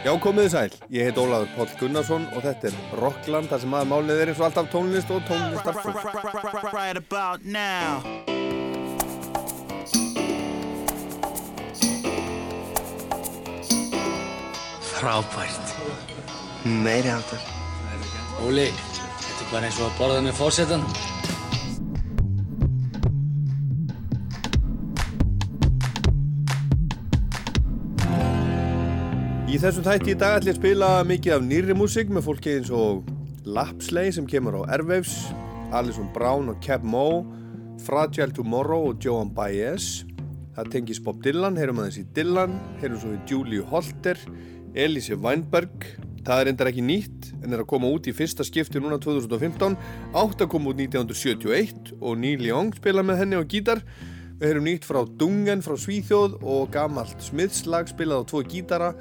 Já, komiði sæl. Ég heit Ólaður Póll Gunnarsson og þetta er Rockland, það sem aða málið er eins og alltaf tónlist og tónlistarfólk. Right about now. Frábært. Meiri áttar. Óli, þetta er bara eins og að borða með fórsetan. Í þessum þætti í dag ætlum ég að spila mikið af nýri músík með fólki eins og Lapsley sem kemur á Airwaves, Alison Brown og Cap Moe, Fragile Tomorrow og Joan Baez. Það tengis Bob Dylan, heyrum aðeins í Dylan, heyrum svo í Julie Holter, Elise Weinberg. Það er endar ekki nýtt en er að koma út í fyrsta skipti núna 2015, átt að koma út 1971 og Neil Young spila með henni á gítar. Við heyrum nýtt frá Dungen frá Svíþjóð og gamalt Smithslag spilað á tvo gítara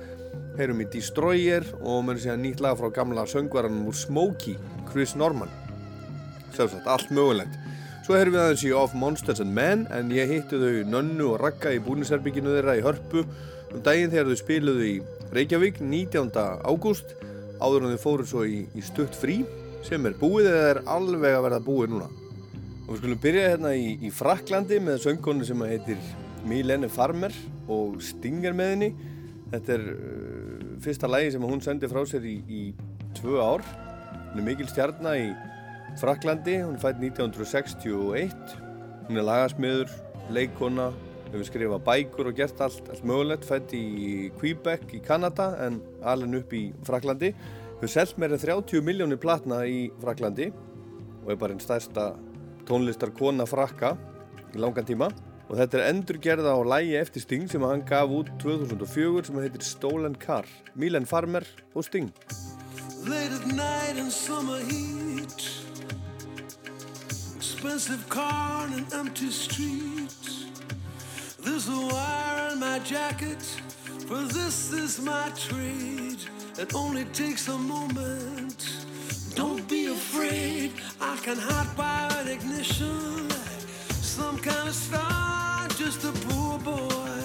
heyrum í Destroyer og mér sé að nýtt lag frá gamla söngvaranum úr Smokey, Chris Norman. Sjálfsagt, allt mögulegt. Svo heyrum við aðeins í Of Monsters and Men en ég hitti þau Nönnu og Ragga í búnisherbygginu þeirra í Hörpu um daginn þegar þau spiluðu í Reykjavík 19. ágúst áður en þau fóru svo í, í stutt frí sem er búið eða er alveg að verða búið núna. Og við skulum byrja hérna í, í Fraklandi með söngkonu sem heitir Milene Farmer og Stinger með henni. Þetta er fyrsta lægi sem hún sendi frá sér í, í tvö ár. Hún er mikil stjarnar í Fraklandi hún er fætt 1961 hún er lagasmiður, leikona hefur skrifað bækur og gert allt, allt mögulegt, fætt í Quebec í Kanada en alveg upp í Fraklandi hefur selgt meira 30 miljónir platna í Fraklandi og er bara einn stærsta tónlistar kona frakka í langan tíma og þetta er endurgerða á lægi eftir Sting sem hann gaf út 2004 sem heitir Stolen Car Milen Farmer og Sting. Late at night in summer heat. Expensive car and an empty street. There's a wire in my jacket For this is my trade It only takes a moment. Don't be afraid I can hot wire ignition some kind of star, just a poor boy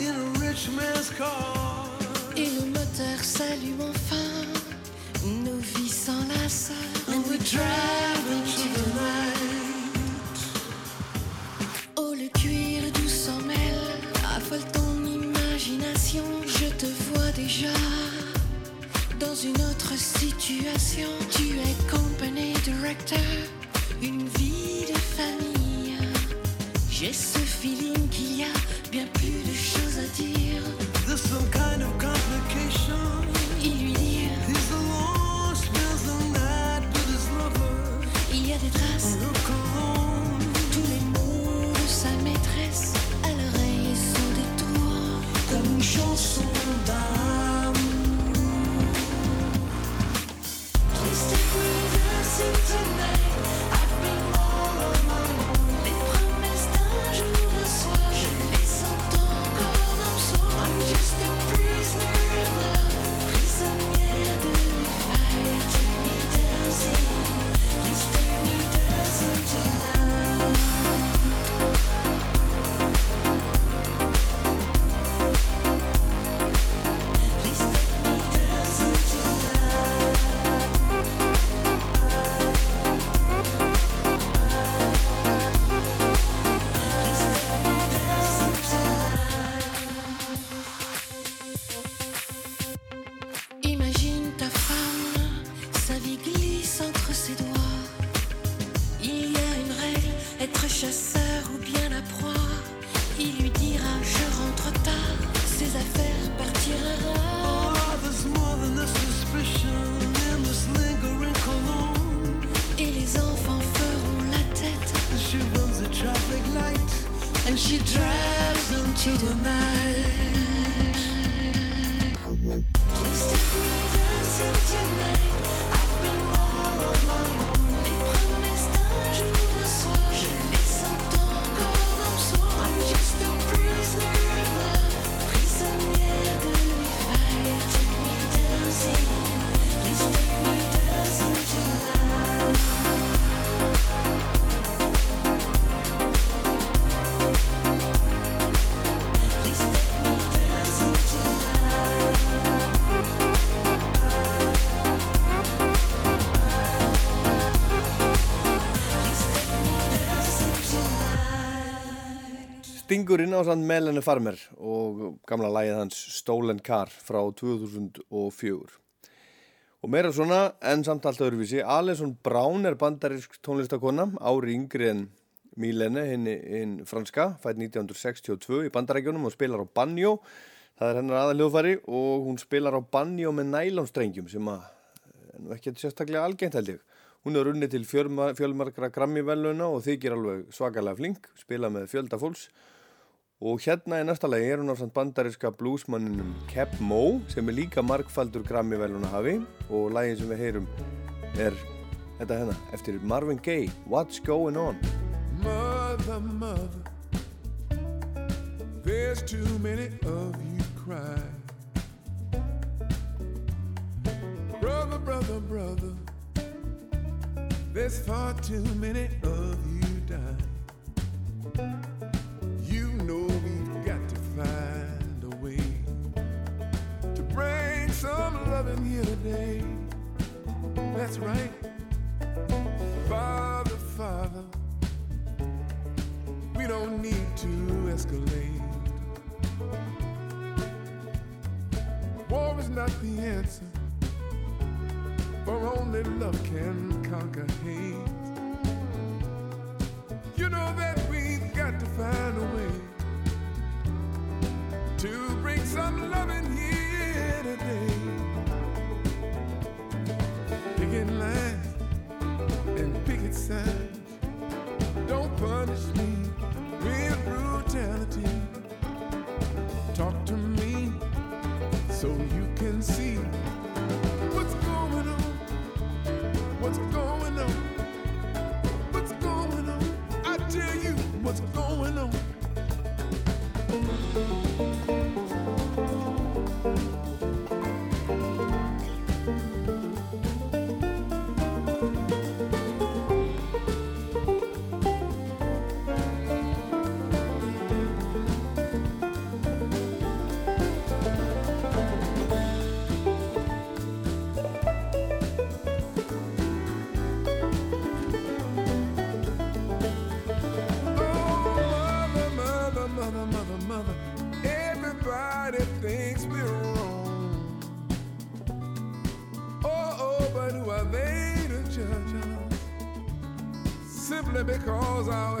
in a rich man's car. Et le moteur s'allume enfin, nos vies s'enlacent. And we drive into the night. Oh, le cuir doux s'en mêle, affole ton imagination. Je te vois déjà dans une autre situation. Tu es company director, une vie de famille. J'ai ce feeling qu'il y a bien plus de choses à dire. There's some kind of complication. Il lui dit He's alone, spends the night with his lover. Il y a des traces. Tous les mots de sa maîtresse à l'oreille sont des tours. Comme une chanson d'amour. Stingurinn á sann Melanie Farmer og gamla lægið hans Stolen Car frá 2004. Og meira svona, en samt allt öðruvísi, Alison Brown er bandarisk tónlistakonna, ári yngri en Milene, hinn, hinn franska, fætt 1962 í bandarækjunum og spilar á banjó. Það er hennar aðaljóðfari og hún spilar á banjó með nælonstrengjum sem að, nú ekki sérstaklega algengt held ég. Hún er unni til fjölmarkra Grammy-veluna og þykir alveg svakalega flink, spila með fjölda fólks. Og hérna í næsta lagi er hún á samt bandariska bluesmanninum Keb Mo sem er líka markfaldur Grammy-veluna hafi og lagin sem við heyrum er þetta hérna eftir Marvin Gaye, What's Going On? Mother, mother, there's too many of you crying. Brother, brother, brother, there's far too many of you dying. Bring some love in here today. That's right. Father, Father, we don't need to escalate. War is not the answer, for only love can conquer hate. You know that we've got to find a way to bring some love in here Picket lines and picket signs. Don't punish me because I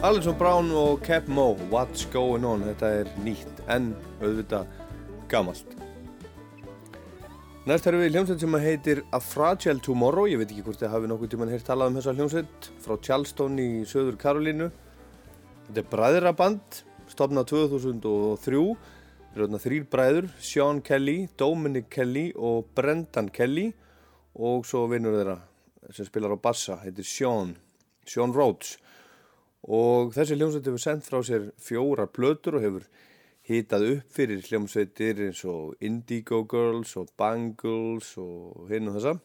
Alison Brown og Keb Mo, What's Going On? Þetta er nýtt en auðvitað gamalt. Næst erum við í hljómsveit sem heitir A Fragile Tomorrow. Ég veit ekki hvort þið hafi nokkuð tíman heyrt talað um þessa hljómsveit frá Charleston í Söður Karolínu. Þetta er bræðraband, stopnað 2003. Það eru þrýr bræður, Sean Kelly, Dominic Kelly og Brendan Kelly og svo vinnur þeirra sem spilar á bassa, heitir Sean, Sean Rhodes og þessi hljómsveit hefur sendt frá sér fjóra plötur og hefur hitað upp fyrir hljómsveitir eins og Indigo Girls og Bangles og hinn og þessa.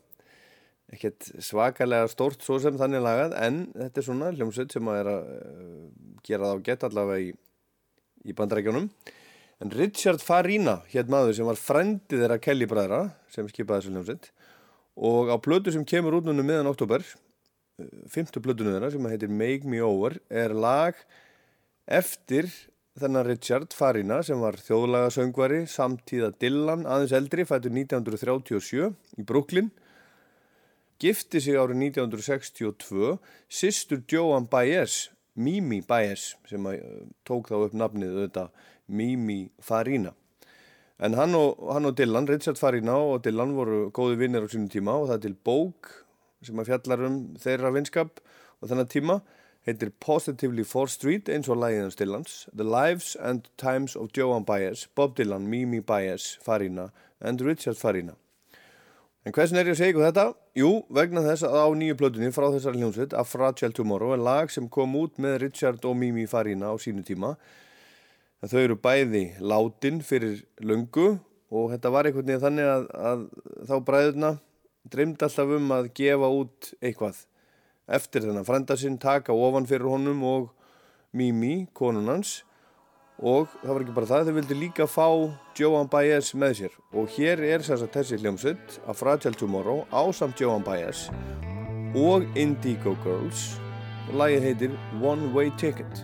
Ekkert svakalega stórt svo sem þannig lagað en þetta er svona hljómsveit sem að er að uh, gera það á gett allavega í, í bandarækjónum en Richard Farina hétt maður sem var frendið þeirra Kelly bræðra sem skipaði þessu hljómsveit. Og á plötu sem kemur út núna miðan oktober fymtu plötunum þeirra sem heitir Make Me Over er lag eftir þennan Richard Farina sem var þjóðlagasöngvari samtíða Dylan aðeins eldri fættur 1937 í Brooklyn gifti sig árið 1962 sýstur Joan Baez Mimi Baez sem uh, tók þá upp nafnið auðvitað Mimi Farina. En hann og, hann og Dylan, Richard Farina og Dylan voru góði vinnir á sínum tíma og það til bók sem að fjallar um þeirra vinskap og þennan tíma heitir Positively 4th Street eins og lægiðans Dylans The Lives and Times of Joan Baez, Bob Dylan, Mimi Baez, Farina and Richard Farina. En hversin er ég að segja ykkur þetta? Jú, vegna þess að á nýju plötunni frá þessari hljómsveit A Fragile Tomorrow er lag sem kom út með Richard og Mimi Farina á sínu tíma að þau eru bæði látin fyrir löngu og þetta var einhvern veginn þannig að, að þá bræðuna dreymdi alltaf um að gefa út eitthvað eftir þennan frenda sinn, taka ofan fyrir honum og Mimi, konun hans. Og það var ekki bara það, þau vildi líka fá Joan Baez með sér. Og hér er þess að þessi hljómsveit að Fragile Tomorrow á samt Joan Baez og Indigo Girls. Og lagið heitir One Way Ticket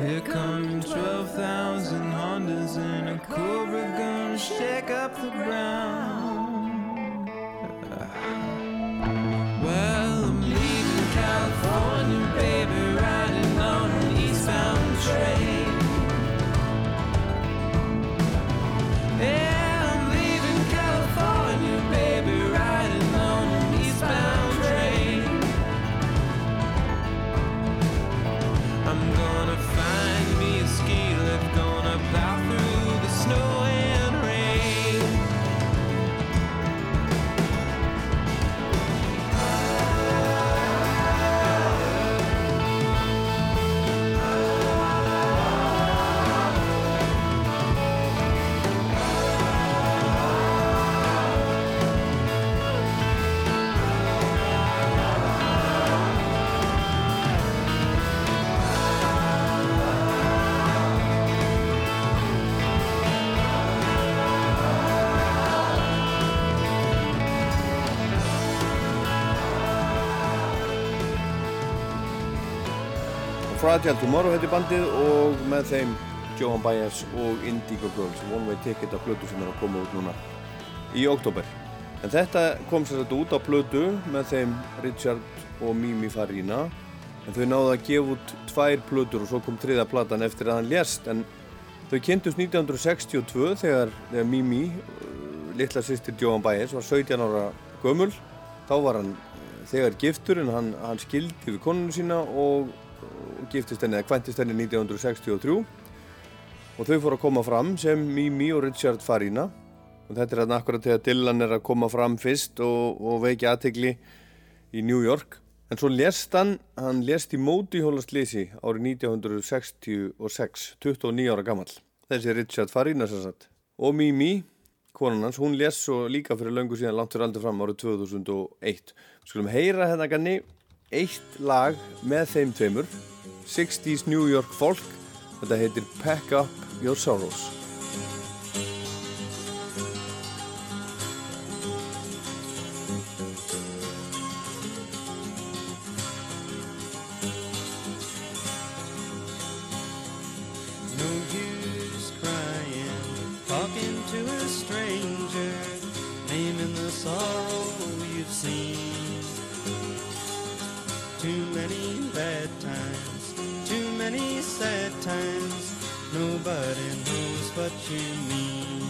There come 12,000 Hondas and a Cobra gonna shake up the ground. Fragile Tomorrow heiti bandið og með þeim Johan Baez og Indigo Girls. One Way Ticket á plötu sem er að koma út núna í oktober en þetta kom sér þetta út á plötu með þeim Richard og Mimi Farina. En þau náðu að gefa út tvær plötur og svo kom triða platan eftir að hann lést. En þau kynntust 1962 þegar, þegar Mimi uh, litla sýstir Johan Baez var 17 ára gömul. Þá var hann uh, þegar giftur en hann, hann skildi við konunu sína og giftist henni eða kventist henni 1963 og þau fóru að koma fram sem Mimi og Richard Farina. Og þetta er þarna akkurat þegar Dylan er að koma fram fyrst og, og veiki aðtegli í New York. En svo lest hann, hann lest í mótihjólaslýsi árið 1966 29 ára gammal þessi Richard Farina sem sagt. Og Mimi, konan hans, hún lest svo líka fyrir löngu síðan langt fyrir aldrei fram árið 2001 skulum heyra hérna ganni eitt lag með þeim tveimur 60s New York folk. Þetta heitir Pack Up Your Sorrows many sad times, nobody knows what you mean.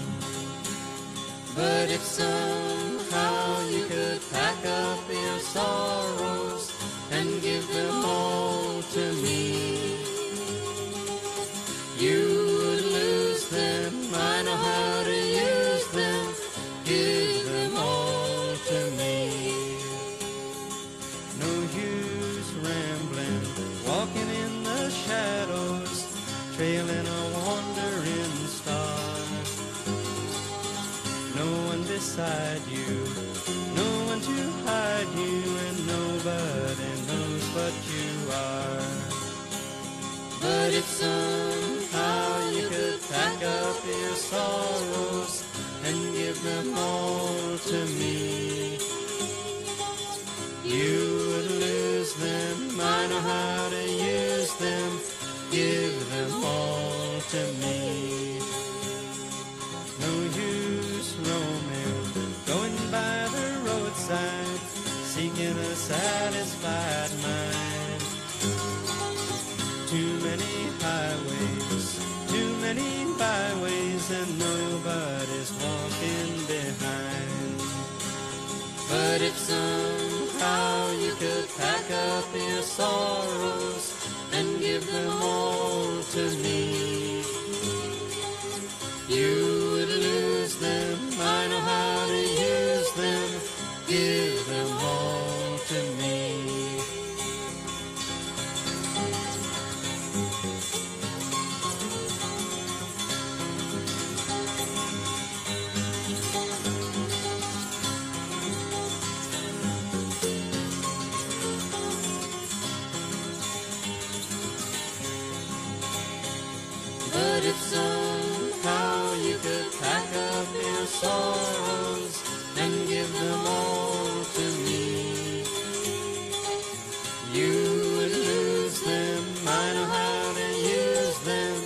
But if somehow you could pack up your sorrows and give them all to me, beside you, no one to hide you, and nobody knows what you are. But if somehow you could pack up your sorrows and give them all to me, you would lose them. I know how to use them. Somehow you could pack up your sorrows and give them all sorrows and give them all to me, you would lose them. I know how to use them.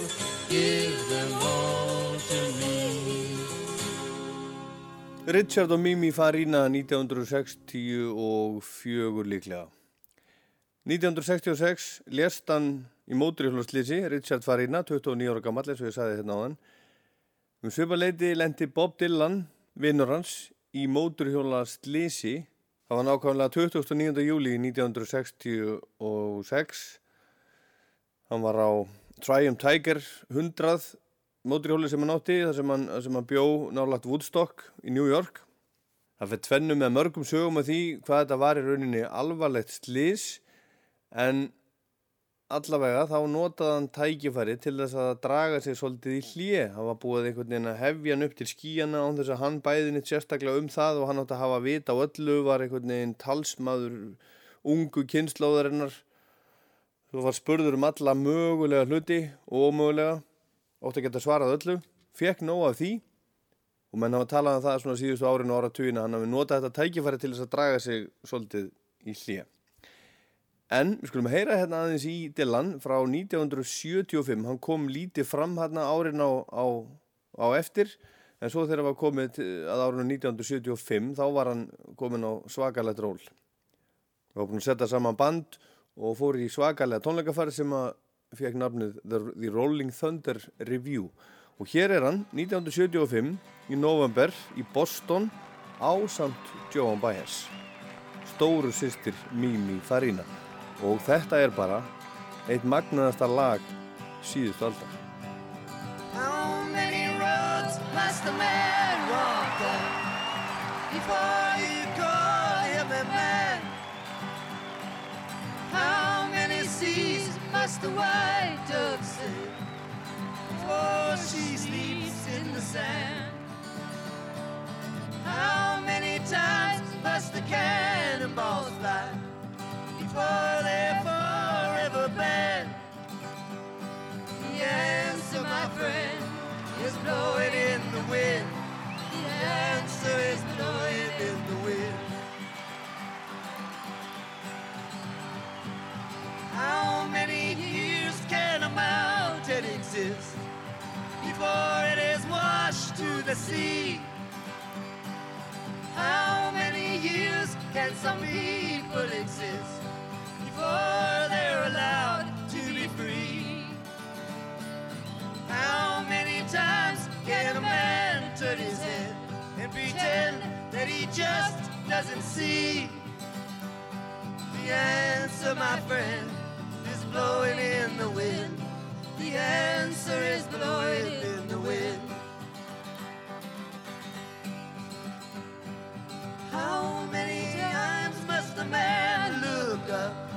Give them all to me. Richard og Mimi Farina 1964 líklega 1966 lést hann í móturhjólaslýsi Richard Farina, 29 ára gammal eins og ég sagði hérna á hann um svipaleiti lendi Bob Dylan vinnur hans í móturhjólaslýsi það var nákvæmlega 29. júli 1966 hann var á Triumph Tiger 100 móturhjóli sem hann átti þar sem hann, sem hann bjó nálagt Woodstock í New York það fyrir tvennu með mörgum sögum af því hvað þetta var í rauninni alvarlegt slís en allavega þá notaði hann tækifæri til þess að draga sig svolítið í hlje hann var búið einhvern veginn að hefja hann upp til skíjana án þess að hann bæði nýtt sérstaklega um það og hann átti að hafa vita á öllu var einhvern veginn talsmaður ungu kynnslóðarinnar þú var spurður um alla mögulega hluti og ómögulega ótti að geta svarað öllu fekk nóg af því. Og menn hafa talað um það svona síðustu árin og áratugina hann hafi notað þetta tækifæri til þess að draga sig svolítið í hlje En við skulum heyra hérna aðeins í Dylan frá 1975. Hann kom lítið fram hérna árin á, á, á eftir en svo þegar hann var komið að árinu 1975 þá var hann komin á svakalegt ról. Við búin að setja saman band og fór í svakalega tónleikafæri sem að fekk nafnið The Rolling Thunder Review. Og hér er hann 1975 í november í Boston á samt Joan Baez. Stóru sýstir Mimi Farina. Og þetta er bara eitt magnaðasta lag síðustu aldar. How many roads must a man walk down before you call him a man? How many seas must the white dove sail before she sleeps in the sand? How many times must the cannonballs fly they're forever banned? The answer, my friend, is blowing in the wind. The answer is blowing in the wind. How many years can a mountain exist before it is washed to the sea? How many years can some people exist before they're allowed to be free? How many times can a man turn his head and pretend that he just doesn't see? The answer, my friend, is blowing in the wind. The answer is blowing in the wind. How many times must a man look up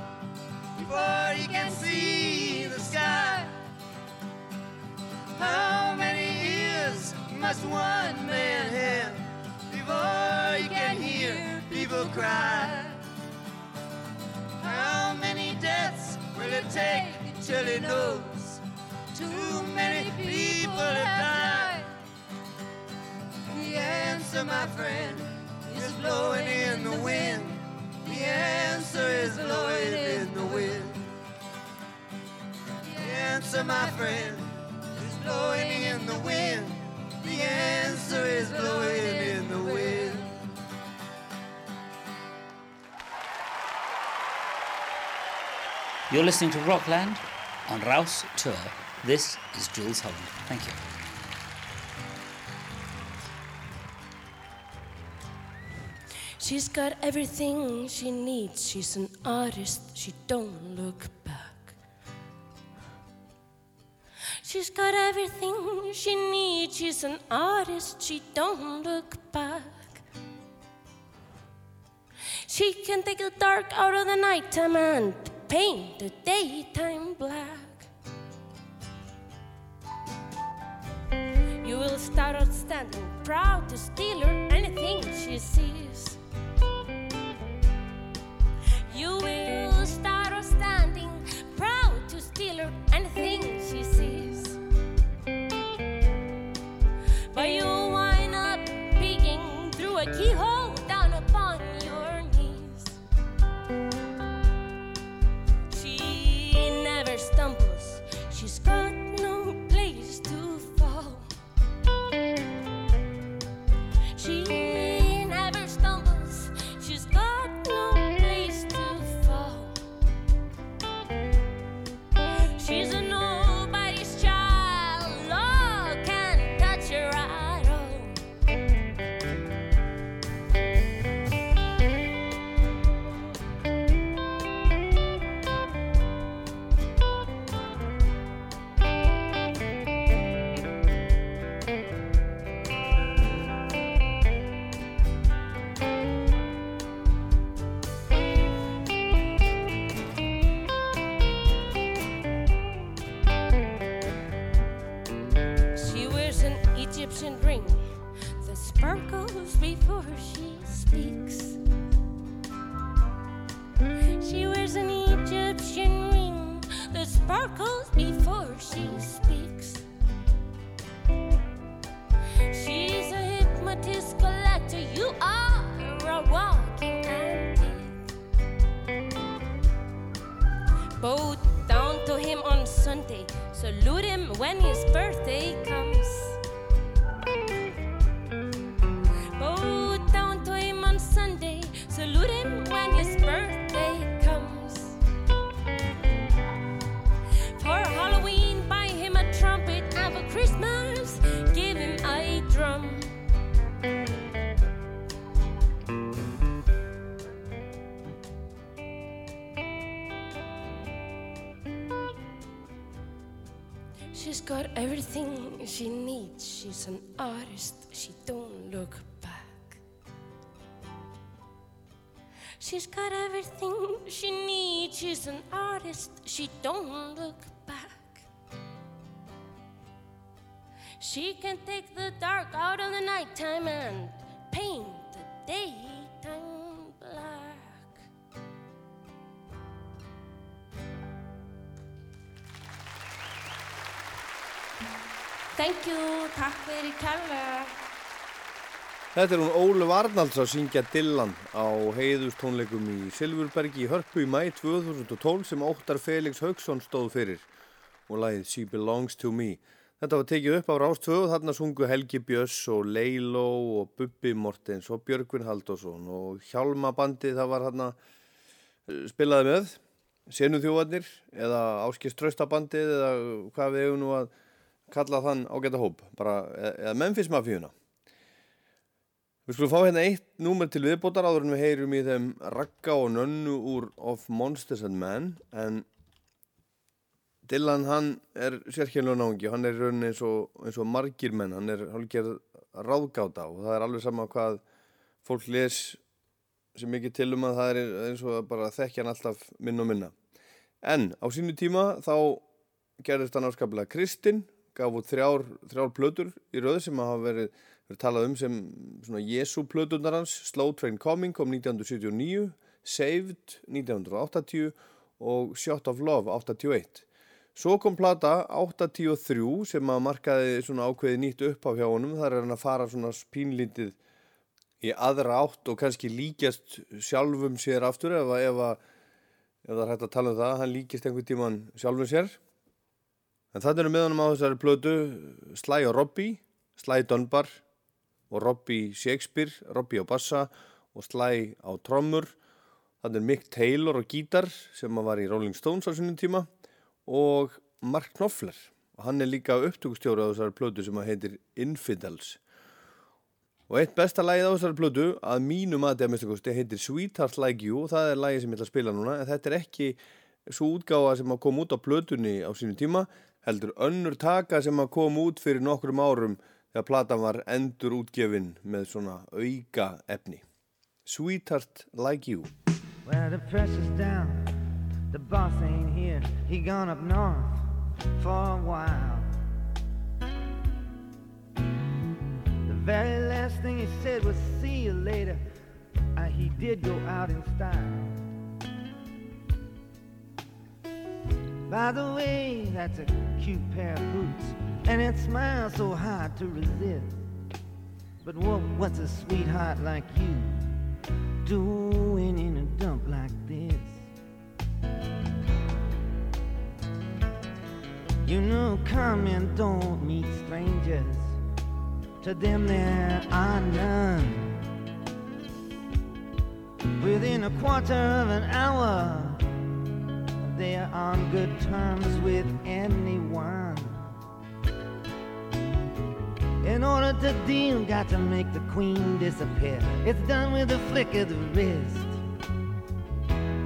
before you can see the sky? How many years must one man have before he can hear people cry? How many deaths will it take till he knows too many people have died? The answer, my friend, is blowing in the wind. The answer is blowing in the wind. The answer, my friend, is blowing in the wind. The answer is blowing in the wind. You're listening to Rockland on Rouse Tour. This is Jules Holland. Thank you. She's got everything she needs. She's an artist. She don't look back. She's got everything she needs. She's an artist. She don't look back. She can take the dark out of the nighttime and paint the daytime black. You will start out standing proud to steal her anything she sees. You will start out standing proud to steal her anything she sees. But you wind up peeking through a keyhole down upon your knees. She never stumbles, she needs. She's an artist. She don't look back. She's got everything she needs. She's an artist. She don't look back. She can take the dark out of the nighttime and paint the daytime Thank you, takk fyrir kærlega. Þetta er hún Óluf Arnalds að syngja Dylan á heiðustónleikum í Silfurbergi í Hörpu í mæ 2012 sem Óttar Felix Haugsson stóð fyrir og lagið She Belongs to Me. Þetta var tekið upp á Rástvö og þarna sungu Helgi Björns og Leilo og Bubbi Mortens og Björgvin Halldórsson og Hjálmabandi það var þarna eh, spilaði með Senu þjóðarnir eða Áskist Tröstabandið eða hvað við hefum nú að kalla þann ágæta hóp bara, eða Memphis Mafíuna. Við skulum fá hérna eitt númer til viðbótar áður en við heyrum í þeim Ragga og Nönnu úr Of Monsters and Men en Dylan hann er sérkjörlega náungi hann er í rauninni eins og, eins og margir menn hann er hálfgerð ráðgáta og það er alveg sama hvað fólk les sem mikið til um að það er eins og bara þekkja hann alltaf minna og minna. En á sínu tíma þá gerðist hann áskaplega Kristinn gaf út þrjár, þrjár plötur í röð sem hafa verið, verið talað um sem svona Jesu plöturnar hans Slow Train Coming kom 1979 Saved 1980 og Shot of Love 81 Svo kom plata 83 sem að markaði svona ákveði nýtt upp á hjá honum. Þar er hann að fara svona pínlítið í aðra átt og kannski líkjast sjálfum sér aftur ef, að- ef, að- ef það er hægt að tala um það hann líkist einhvern tíman sjálfum sér en það eru með honum á þessari plötu Sly og Robbie Sly Dunbar og Robbie Shakespeare Robbie á bassa og Sly á trommur. Þannig er Mick Taylor og gítar sem var í Rolling Stones á sínum tíma og Mark Knopfler. Hann er líka upptökustjóri á þessari plötu sem heitir Infidels. Og eitt besta lagið á þessari plötu að mínu mati að mista kosti heitir Sweetheart Like You og það er lagið sem ég ætla að spila núna en þetta er ekki svo útgáfa sem að koma út á plötunni á sínu tíma heldur önnur taka sem að koma út fyrir nokkrum árum þegar platan var endur útgefin með svona auka efni Sweetheart Like You Well, the pressure's down. The boss ain't here. He gone up north for a while. The very last thing he said was, see you later. Uh, he did go out in style. By the way, that's a cute pair of boots, and it smiles so hard to resist. But what, what's a sweetheart like you doing in a dump like this? You know, come and don't meet strangers. To them there are none. Within a quarter of an hour, they are on good terms with anyone. In order to deal, got to make the queen disappear. It's done with a flick of the wrist.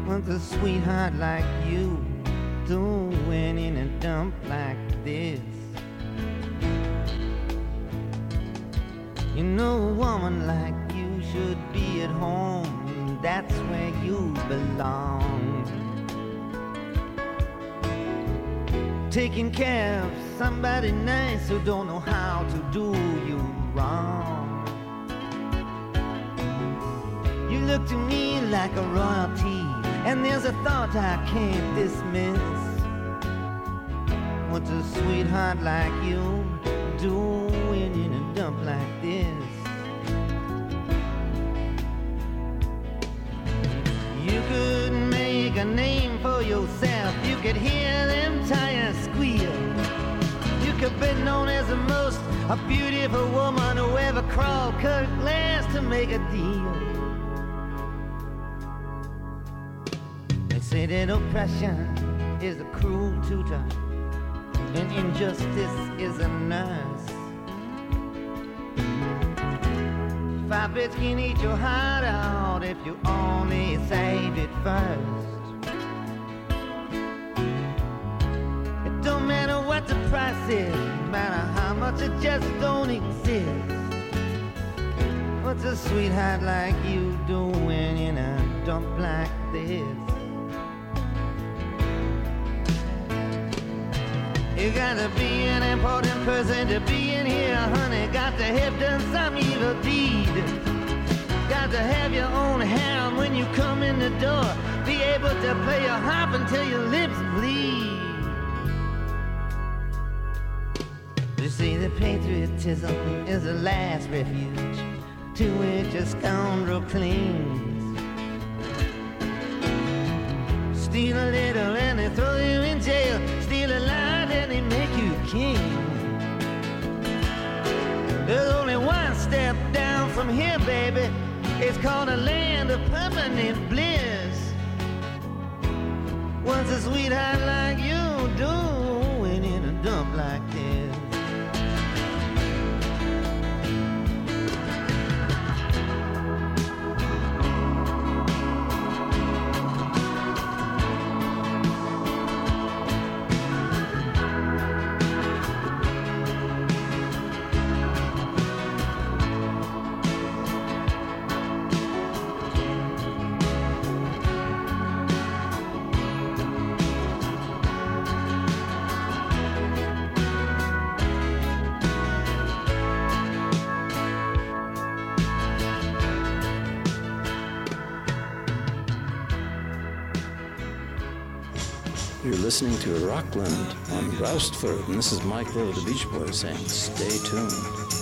What's a sweetheart like you doing in a dump like this? You know, a woman like you should be at home. That's where you belong. Taking care of somebody nice who don't know how to do you wrong. You look to me like a royalty, and there's a thought I can't dismiss. What's a sweetheart like you doing in a dump like this? You could make a name for yourself could hear them tires squeal. You could be known as the most a beautiful woman who ever crawled Kirklands to make a deal. They say that oppression is a cruel tutor, and injustice is a nurse. Five bits can eat your heart out if you only save it first. The no matter how much it just don't exist. What's a sweetheart like you doing in a dump like this? You gotta be an important person to be in here, honey. Got to have done some evil deed. Got to have your own hand when you come in the door. Be able to play your harp until your lips bleed. You see, that patriotism is the last refuge to which a scoundrel clings. Steal a little and they throw you in jail. Steal a lot and they make you king. There's only one step down from here, baby. It's called a land of permanent bliss. Once a sweetheart like you listening to Rockland on Roustford, and this is Mike Rowe, the Beach Boys, saying, stay tuned.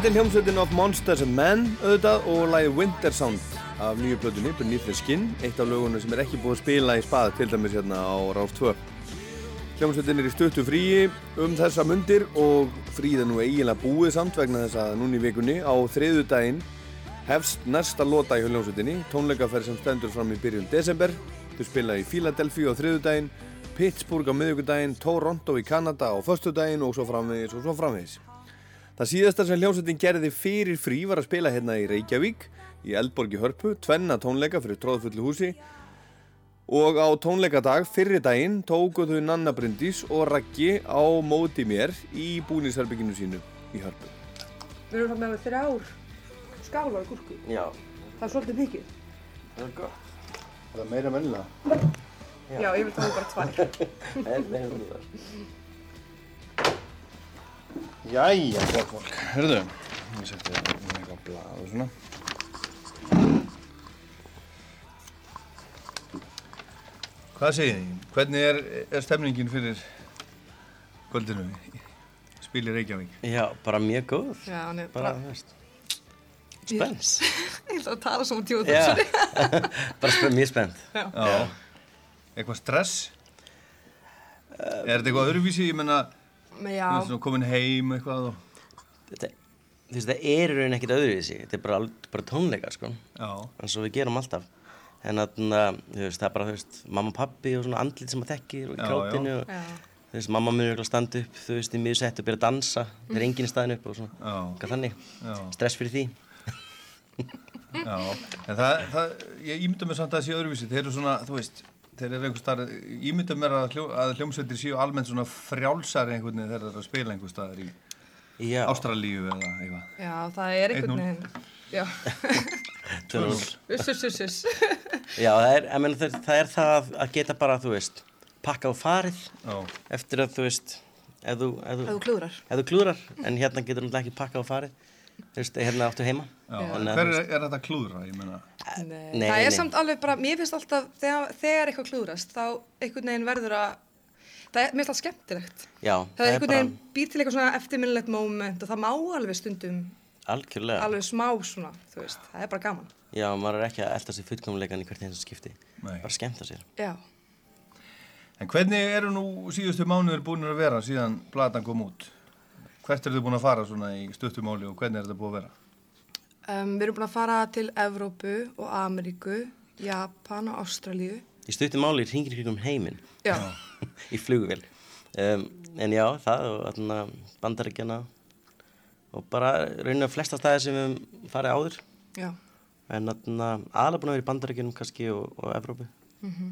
Þetta er hljómsveitin of Monsters and Men auðvitað og lagið Winter Sound af nýju plötunni, Beneath the Skin eitt af lögunum sem er ekki búið að spila í spað til dæmis hérna á Ráð 2 Hljómsveitin er í stuttu fríi um þessa mundir og fríð er nú eiginlega búið samt vegna þess að núni í vikunni á þriðu daginn hefst næsta lota í hljómsveitinni tónleikaferð sem stendur fram í byrjun desember. Þau spila í Philadelphia á þriðu daginn Pittsburgh á miðvíkudaginn, Toronto í Kanada á förstu daginn og svo framvegis og svo framvegis Það síðasta sem hljómsveitin gerði fyrir frí var að spila hérna í Reykjavík í Eldborg í Hörpu, tvenna tónleika fyrir tróðfullu húsi og á tónleikadag fyrir daginn tóku þau Nanna Bryndís og Raggi á móti mér í búnisherbygginu sínu í Hörpu. Við erum það með þrjár skálar gúrku. Já, Það er svolítið mikið. það er gott. Það er meira mennilega. Já, ég vil tóka bara tvær. Það er meira mennilega. Jæja, gott fólk. Hörðu, ég þetta með eitthvað blað og svona. Hvað segir þið? Hvernig er, er stemningin fyrir kvöldinu? Spilir Reykjavík? Já, bara mjög góð. Já, hann er Bara, bara... þú veist, spens. Ég ætla að tala svona tjóð Já, bara spen, mjög spennt. Já. Já. Eitthvað stress? er þetta eitthvað öðruvísi? Ég menna, svona komin heim eitthvað og... Þetta, þú veist, það er í rauninni ekkert öðruvísi. Þetta er bara, bara tónleikar, sko. Já. En svo við gerum alltaf. En þarna, þú veist, það er bara, þú veist, mamma og pappi og svona andlit sem maður þekkir og í krátinu. Og, Já. þú veist, mamma munir örugglega standa upp, þú veist, í miður sett og byrja að dansa. Það er enginn í staðin upp og svona. Já. Hvað þannig? Já. Stress fyrir því. Já, en það, það, ég ímynda mér samt að það sé öðruvísi, þeir eru svona, þú veist, þeir eru einhver starf, ímynda mér að, hljó, að hljómsveitir séu almennt svona frjálsari einhvern veginn þegar það er að spila einhver staðar í Já. Ástralíu eða eitthvað. Já, það er einhvern 1-0. veginn. Já. 2-0. Uss, uss, uss, uss. Já, það er, ég meina, það, það er það að geta bara, þú veist, pakka á farið Já. eftir að, þú veist, ef þú, ef Ef þú klúðrar. Ef þú klúðrar, en hérna getur náttúrulega ekki pakka á farið, þú veist, hérna áttu heima. Hver er, er þetta klúðra, ég meina? Nei. Nei, það er nei. samt alveg bara, mér finnst alltaf þegar, þegar eitthvað klúðrast, þá einhvern veginn verður að, það er, mér það skemmtilegt. Já, Það er einhvern bara veginn býr til eitthvað svona eftirminnilegt moment og það má alveg stundum algjörlega. alveg smá svona, þú veist, það er bara gaman. Já, maður er ekki að elda sér fullkomleikan í hvert eins skipti. Nei. Bara skemmta sér. Já. En hvernig eru nú síðustu mánuður búin að vera síðan platan kom út? Hvert eru þið búin að fara svona í stuttumáli og hvernig er þetta búin að vera? Um, við erum búin að fara til Evrópu og Ameríku, Japan og Ástralíu. Í stuttum máli ringir kringum heiminn. Já. í flugvél. Um, en já, það og bandaríkjana og bara raunin að flesta staði sem við farið áður. Já. En aðalega búin að vera í bandaríkjunum kannski og, og Evrópu. Mhm.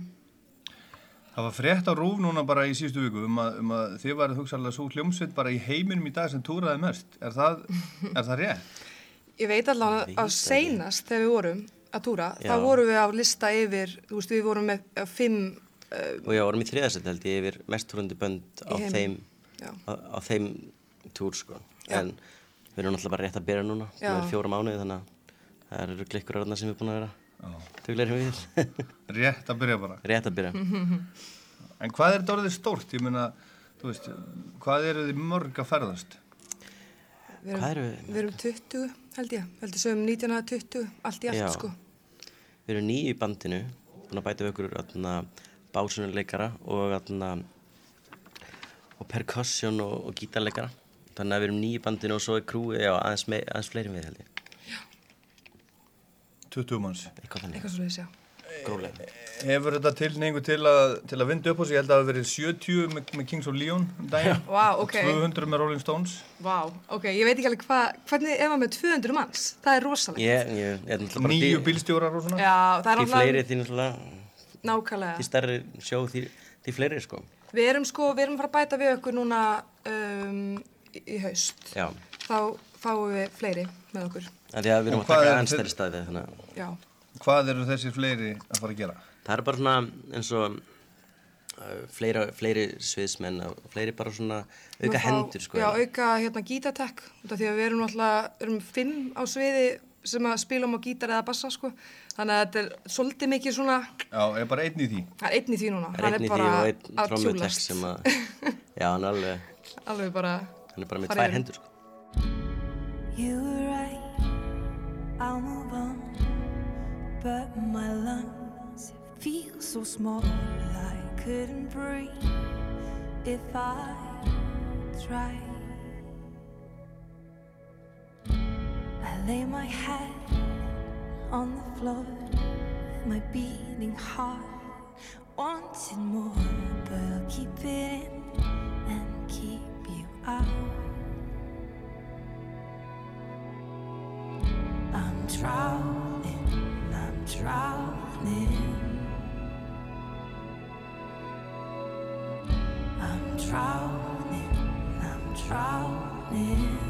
Það var frétt á rúf núna bara í síðustu viku um að, um að þið varð hugsaðlega svo hljómsveit bara í heiminum í dag sem túraði mest. Er það, er það rétt? Ég veit allavega að seinast þegar við vorum að túra, þá vorum við á lista yfir, þú veist, við vorum með uh, fimm, uh, Og já, vorum í þriðasett held ég yfir mesturhundi bönd á þeim, á, á þeim túr sko. Já. En við erum náttúrulega bara rétt að byrja núna. Já. Það er fjóra mánuði þannig að það eru glikkur öðna sem við búin að vera tugleiri við. Rétt að byrja bara. rétt að byrja. En hvað er þetta orðið stórt? Ég meina, þú veist, hvað eru þið mörg að ferðast? við erum, við? við erum 20 held ég, heldur sem 1920, allt í allt Já. sko. Við erum nýju í bandinu, búin að bæta við okkur atna, básunuleikara og, atna, og percussion og, og gítarleikara. Þannig að við erum nýju í bandinu og svo er krúi aðeins, aðeins fleiri en við held ég. 20 manns. Eitthvað þannig. Eitthvað svo við sjá. Gróflega. Hefur þetta tilningu til að, til að vinda upp á sig? Ég held að það hafi verið 70 með, með Kings of Leon um daginn. Vá, ok. Og 200 með Rolling Stones. Vá, ok, ég veit ekki alveg hvað, hvernig er maður með 200 manns? Það er rosalegt. Er Nýju því- bílstjórar og svona. Já, það er Því náttúrulega- fleiri, því náttúrulega, Nákvæmlega. því stærri sjó, því, því fleiri sko. Við erum sko, við erum að fara að bæta við okkur núna um, í, í haust. Já, Þá fáum við fleiri með okkur. En að við erum að taka stærri staði þannig að Já. Hvað eru þessir fleiri að fara að gera? það er bara svona eins og uh, fleiri, fleiri sviðsmenn og fleiri bara svona auka fá- hendur sko. Já, auka hérna gítartek, út af því að við erum alltaf, erum fimm á sviði sem að spilum á gítar eða bassa, sko. Þannig að þetta er svolítið mikið svona, Já, er bara einn í því. það er einn í því núna. Það er einn í því bara og einn tjúllast. sem að, já, hann er alveg, Alveg bara... hann er bara með tvær hendur sko. I'll move on. But my lungs feel so small, I couldn't breathe if I tried. I lay my head on the floor, my beating heart wanting more, but I'll keep it in and keep you out. Drowning, I'm drowning. I'm drowning, I'm drowning.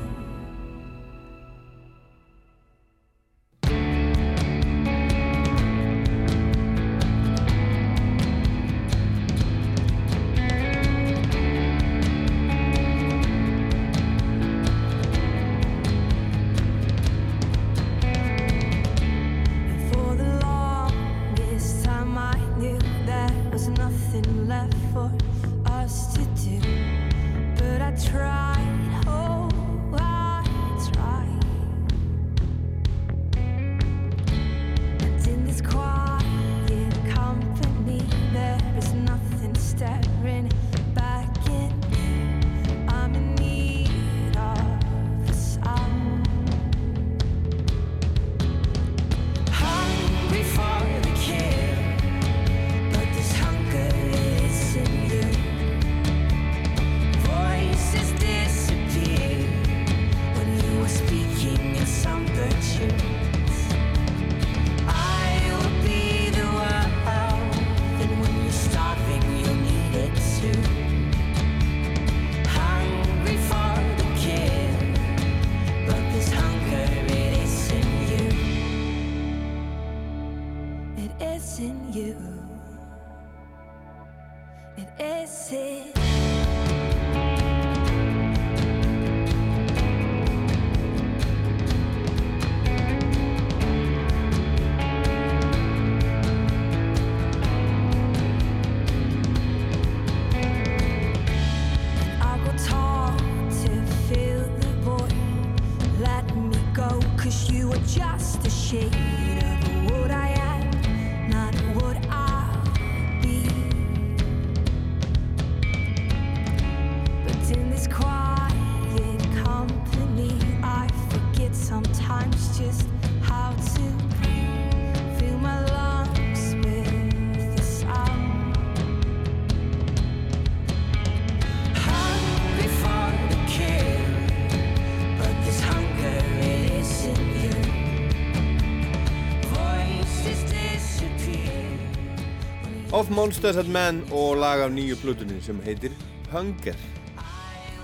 Monsters and Men og lag af nýju blutunni sem heitir Hunger.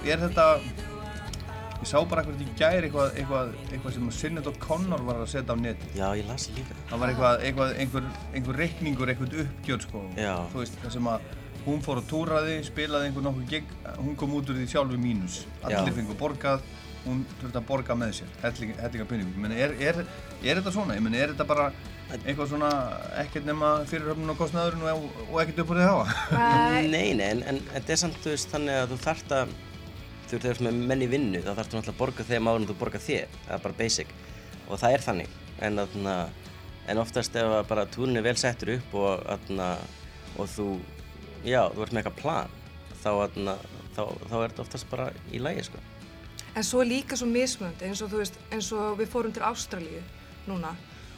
Er þetta, ég sá bara eitthvað í gæri eitthvað, eitthvað, eitthvað sem Sinead O'Connor var að setja á neti. Já, ég las það líka. Það var eitthvað, eitthvað einhver, einhver reikningur, eitthvað uppgjör sko. Já. Þú veist, það sem að hún fór og túraði, spilaði einhver nokkuð gig, hún kom út úr því sjálfu mínus. Allir fengur borgað, hún þurfti að borga með sér, hellinga, meni, er, er, er þetta svona? Meni, er þetta bara eitthvað svona ekkert nema fyrirhöfnun og kostnaðurinn og, og ekkert upp úr því hafa? Nei, nei, en, en þetta er samt, þú veist, þannig að þú þarft að, þú þú ert með menn í vinnu, þá þarftu náttúrulega að borga þeim áður en þú borga þér, það er bara basic. Og það er þannig, en, þarna, en oftast ef að bara túrin er vel settur upp og, þarna, og þú, já, þú ert með eitthvað plan, þá, þarna, þá, þá er þetta oftast bara í lagi, sko. En svo líka svo mismunandi eins og þú veist, eins og við fórum til Ástralíu núna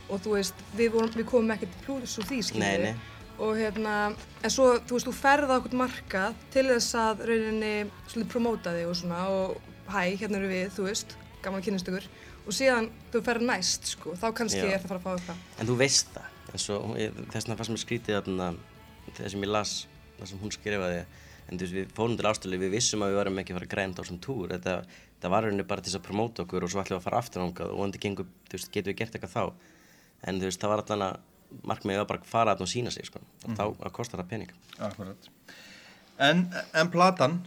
og þú veist, við, vorum, við komum ekkert plúðis úr því, skiljið. Og hérna, en svo, þú veist, þú ferð á okkur markað til þess að rauninni svolítið promóta þig og svona og hæ, hérna eru við, þú veist, gaman kynnistökur og síðan þú ferð næst, sko, þá kannski Já. er það að fara að fá eitthvað. En þú veist það, eins og þess vegna fannst mér skrítið þarna, þegar sem ég las, það sem hún skrifaði, en þú veist, við fórum til Ástralíu, við vissum að við varum ekki að fara grænt á þessum túr, þetta, þetta var rauninni bara til þess að promóta okkur og svo ætlum við að fara aftur ángað og vonandi gengur, þú veist, getum við gert eitthvað þá, en þú veist, það var allan að markmiðið var bara að fara þarna og sína sig, sko, og Mhm. þá að kostar það pening. Akkurat. En, en platan,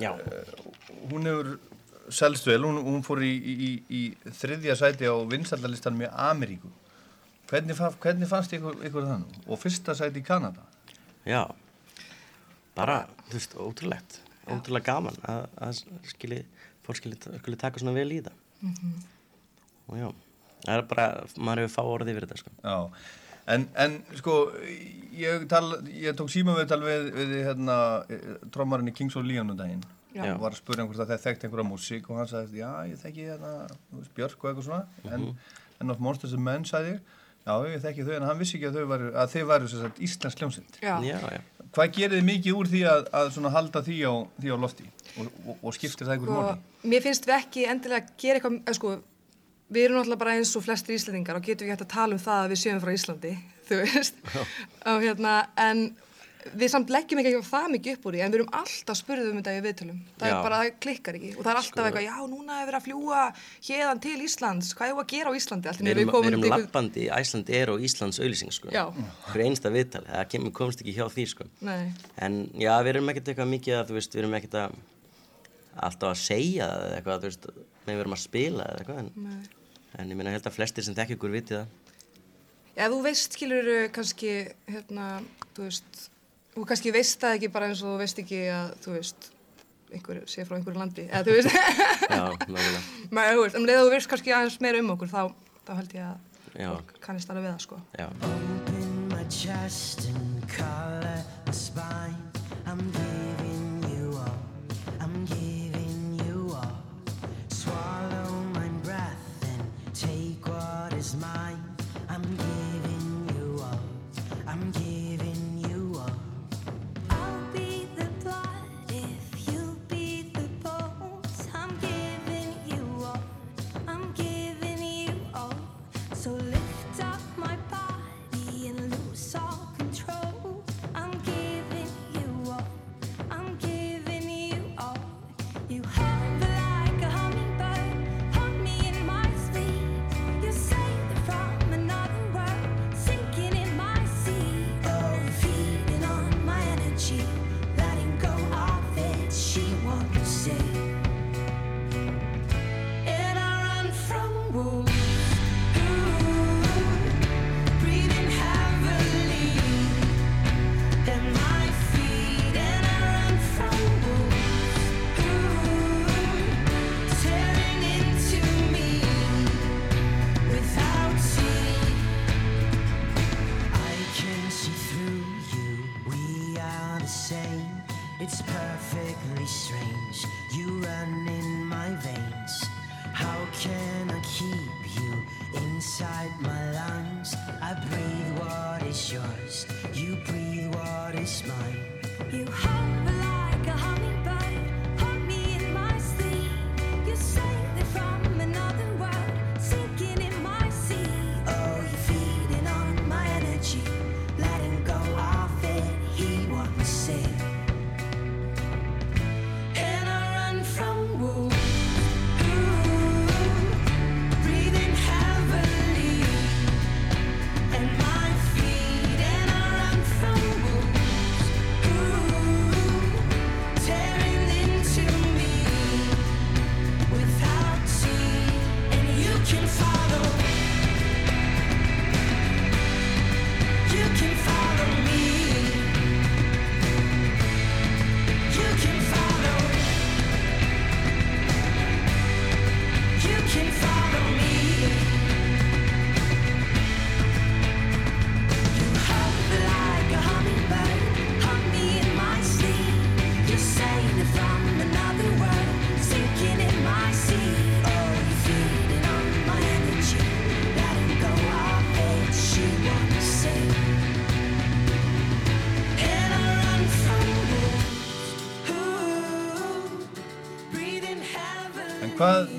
Já. hún hefur selst vel, hún, hún fór í, í, í þriðja sæti á vinsaldalistanum í Ameríku. Hvernig, hvernig fannst ykkur, ykkur það nú? Og fyrsta sæti í Kanada? Já, bara, þú veist, ótrúlegt, ótrúlega gaman að, að skilji, fólk skilji taka svona vel í það. Mhm. Og já, það er bara, maður hefur fá orðið yfir þetta, sko. Já, en, en sko, ég, tal, ég tók síma við tal við, við hérna, trommarinn í Kings of Leon um daginn. Já. Og var að spura einhvers að það þekkti einhverja músík og hann sagði, já, ég þekki hérna, þú veist, Björk og eitthvað svona, en, Mhm. en of Monsters and Men, sagði ég, já, ég þekki þau, en hann vissi ekki að þau varu, að sem sagt íslensk hljómsveit. Já. Já, já. Hvað gerir þið mikið úr því að, að svona halda því á, því á lofti? Og, og, og skiptir það einhverjum Sko, máli? mér finnst við ekki endilega að gera eitthvað, eða sko, við erum náttúrulega bara eins og flestir Íslandingar og getum við hægt að tala um það að við séum frá Íslandi, þú veist, og hérna, en við samt leggjum ekki það mikið upp úr því, en við erum alltaf spurðið um þetta í viðtölum, það Já. er bara, það klikkar ekki og það er alltaf Sko- eitthvað, já, núna hefur verið að fljúa hérðan til Íslands, hvað er að gera á Íslandi, Við erum, við erum lappandi í Æslandi er og Íslands auðlýsing, sko. Fyrir einsta viðtal, það kemur, komst ekki hjá því, sko. Nei. En já, við erum ekkert eitthvað mikið að, veist, við erum ekkert að alltaf að segja það eitthvað, veist, við erum að spila eitthvað, en, en ég ég held að flestir sem það. Já, þú veist, skilur, kannski, hérna, þú veist, þú kannski veist það ekki bara eins og þú veist ekki að, þú veist, einhver sé frá einhverju landi, eða þú veist, þú veist, um leið að þú veist kannski aðeins meira um okkur, þá, þá held ég að kannist alveg við það, sko. Já.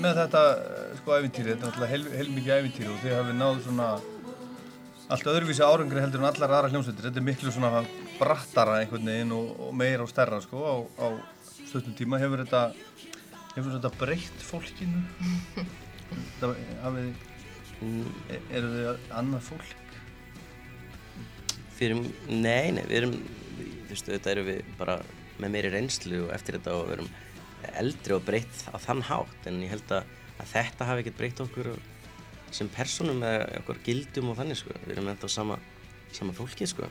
Með þetta eh, sko æfintýri, þetta er náttúrulega heil, heilmikið æfintýri og þið hafið náð svona allt öðruvísi árangri heldur en allar aðra hljómsveitir. Þetta er miklu svona brattara einhvern veginn og, og meira og stærra sko á, á stöttum tíma. Hefur þetta, hefur þetta breytt fólkinu? þetta hafið, e- eru þið annað fólk? Fyrir, nei, nei, við erum, þú veist, þetta eru við bara með meiri reynslu og eftir þetta og við erum eldri og breytt á þann hátt en ég held að, að þetta hafi ekkert breytt okkur sem personum eða okkur gildum og þannig sko, við erum ennþá sama, sama fólki sko.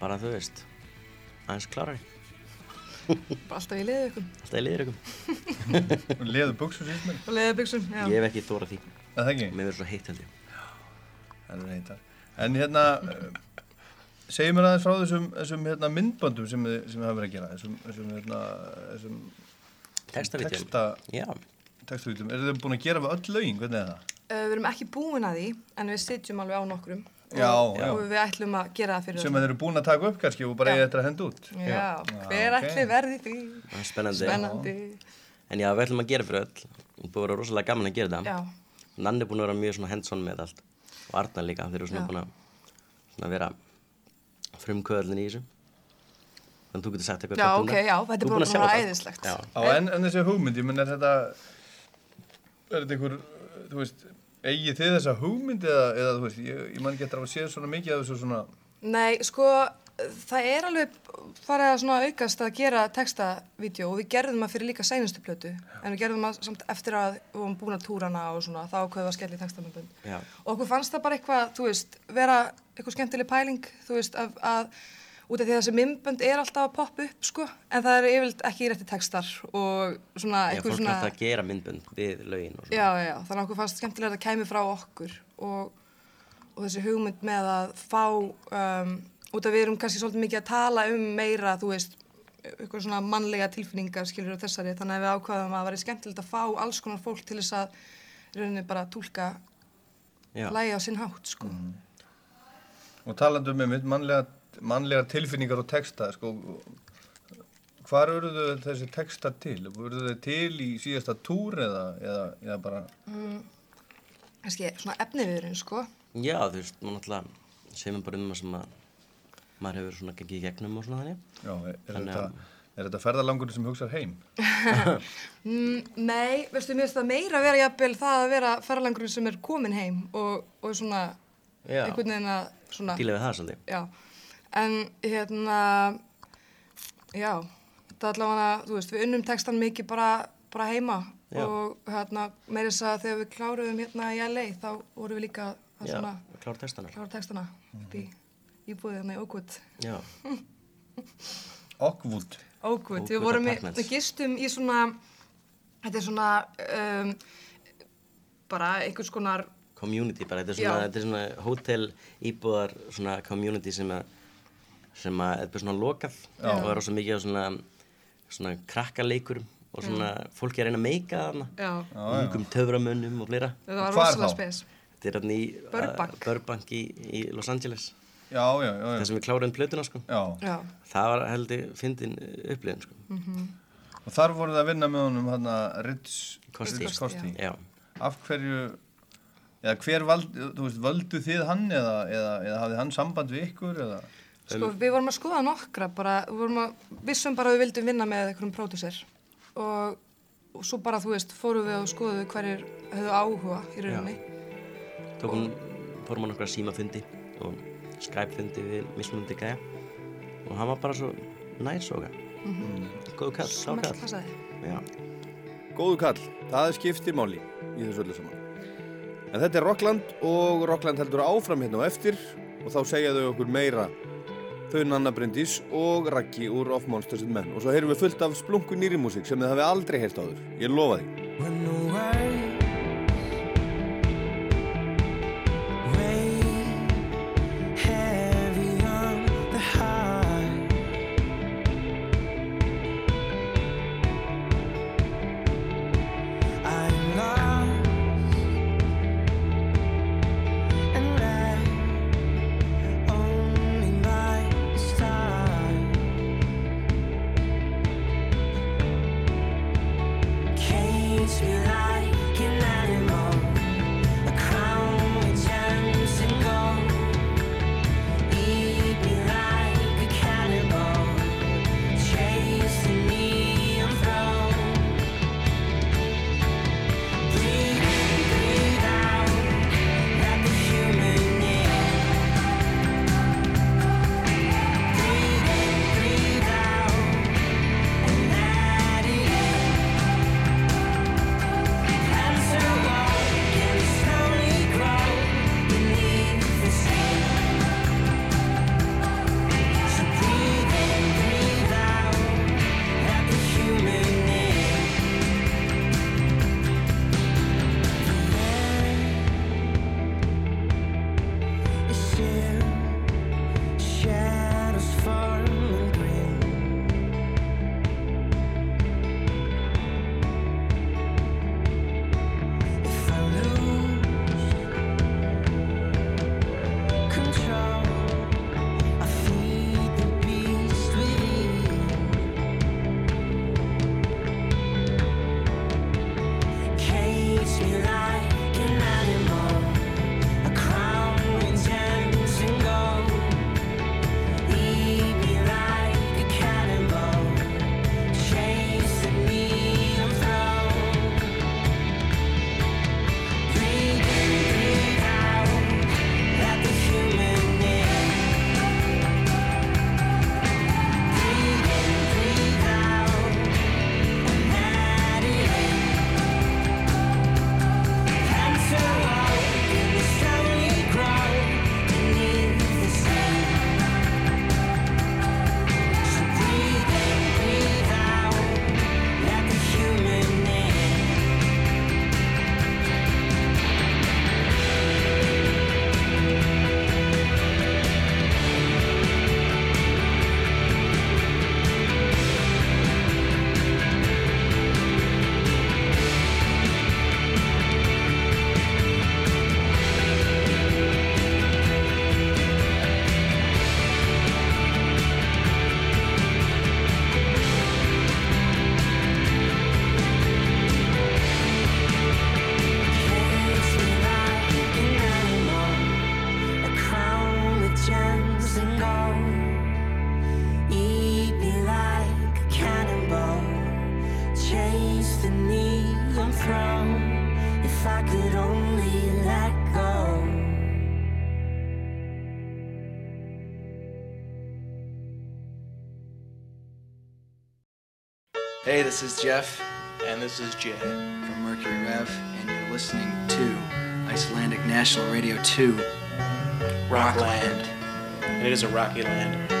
Bara þú veist, aðeins Bara alltaf í liðu ykkur. alltaf í liður ykkur. Leðu buksum síðan? Og leðubuxum, já. Ég hef ekki þórað því. Það ekki? Mér verður svo heitt held ég. Það er heitar. En hérna, segjum mér aðeins frá þessum, þessum hérna, myndböndum sem þið, hafa verið að gera, þessum, þessum, hérna, þessum Textavídeóum. texta, Já. textavídeóum. Eru þið búin að gera við öll lögin? Hvernig er það? Uh, við erum ekki búin að því, en við sitjum alveg á nokkrum. Já, og, já. Og við ætlum að gera það fyrir Sem þeir eru búin að taka upp kannski og bara Já. eigið þetta að henda út? Já, hver ok. ætli verði því? Það er spennandi. Spennandi. En já, við ætlum að gera fyrir öll. Það búið að vera rosalega gaman að gera þetta. Já. Nanni er búin að vera mjög hands-on með allt. Og Arnar líka, þeir eru svona Já. búin að svona vera frumkvöðlinn í þessu. Þannig að þú getur sagt eitthvað Já, um ok, já, þetta er Þú bara búin að sjá bara þetta? æðislegt. Já. Á, en, en þessi hugmynd, ég menn er þetta, er þetta einhver, þú veist, eigið þið þessa hugmynd eða, eða þú veist, ég, ég man ekki eftir að séð svona mikið af þessu svona, Nei, sko, það er alveg farið að svona aukast að gera textavídeó og við gerðum það fyrir líka seinustu plötu en við gerðum það samt eftir að við vorum búin að túrana og svona þá ákveðum við að skella í textamöndun Já. og okkur fannst það bara eitthvað, þú veist, vera eitthvað skemmtileg pæling, þú veist, að, að út af því að þessi mymbönd er alltaf að poppa upp sko, en það er yfirleitt ekki rétti textar og svona Já, eitthvað fólk er svona alltaf að gera myndbönd við lögin og svona. já, já, já, þannig að okkur fannst skemmtilega að það kæmi frá okkur og, og þessi hugmynd með að fá um, út af við erum kannski svolítið mikið að tala um meira, þú veist eitthvað svona mannlega tilfinningar skilur á þessari, þannig að við ákvaðum að það væri skemmtilegt að fá alls konar fólk til þess að í rauninni bara túlka Já. lægi á sinn hátt sko. Og talandu um einmitt mannlega, mannlega tilfinningar og texta, sko, hvar urðu þessi texta til? Urðu þau til í síðasta túr eða, eða, eða bara, mm, kannski svona efniviðurinn sko. Já, þú veist, maður náttúrulega segir bara um það sem að maður hefur svona gengið í gegnum og svona þannig. já, er, er, Þannig þetta, að- er þetta ferðalangurinn sem hugsar heim? Mm, nei, veistu, mér finnst það meira að vera jafnvel það að vera ferralangurinn sem er komin heim og, og svona Já. einhvern veginn að svona Díla við það svolítið. Já, en hérna já, þetta allavega þú veist, við unnum textan mikið bara, bara heima Já. og hérna meira þess að þegar við kláruðum hérna í LA þá vorum við líka að svona klára textana. klára textana upp í íbúðið hérna í Oakwood Já. Oakwood. Oakwood, við vorum í, við gistum í svona þetta er svona um, bara einhvers konar Community bara, þetta er svona, þetta er svona hótel íbúðar svona community sem að sem að þetta er svona lokað. Já. og það er rosa mikið á svona svona krakkaleikurum og svona fólki að reyna að meika þarna. Ungum töframönnum og fleira. Þetta var rosalega spes. Þetta er hérna í Burbank. uh, Burbank í, í Los Angeles. Já, já, já. já. Það sem við kláruðum plötuna sko. Já, Já, Það var heldur fyndin upplifin sko. Mhm. Og þar voruð að vinna með honum hann að Ritz Kosti. Af hverju, eða hver vald, þú veist, völdu þið hann eða, eða, eða hafði hann samband við ykkur eða? Sko, við vorum að skoða nokkra bara, við vorum að, vissum bara að við vildum vinna með einhverjum pródúsir og, og svo bara, þú veist, fórum við og skoðum hverjir höfðu áhuga í rauninni. Tókum, fórum á nokkra símafundi og Skype-fundi við mismunandi gæja og hann var bara svo næs og Mhm. góðu kall, sá Smell kall passaði. Já. Góðu kall, það er skipti máli í þessu öllu saman. En þetta er Rockland og Rockland heldur áfram hérna á eftir og þá segja þau okkur meira þau Nanna Bryndís og Raggi úr Of Monsters and Men og svo heyrum við fullt af splungu nýri músík sem þið hafi aldrei heyrt áður. Ég lofa því. This is Jeff. And this is Jay. From Mercury Rev, and you're listening to Icelandic National Radio 2, Rockland. And it is a rocky land.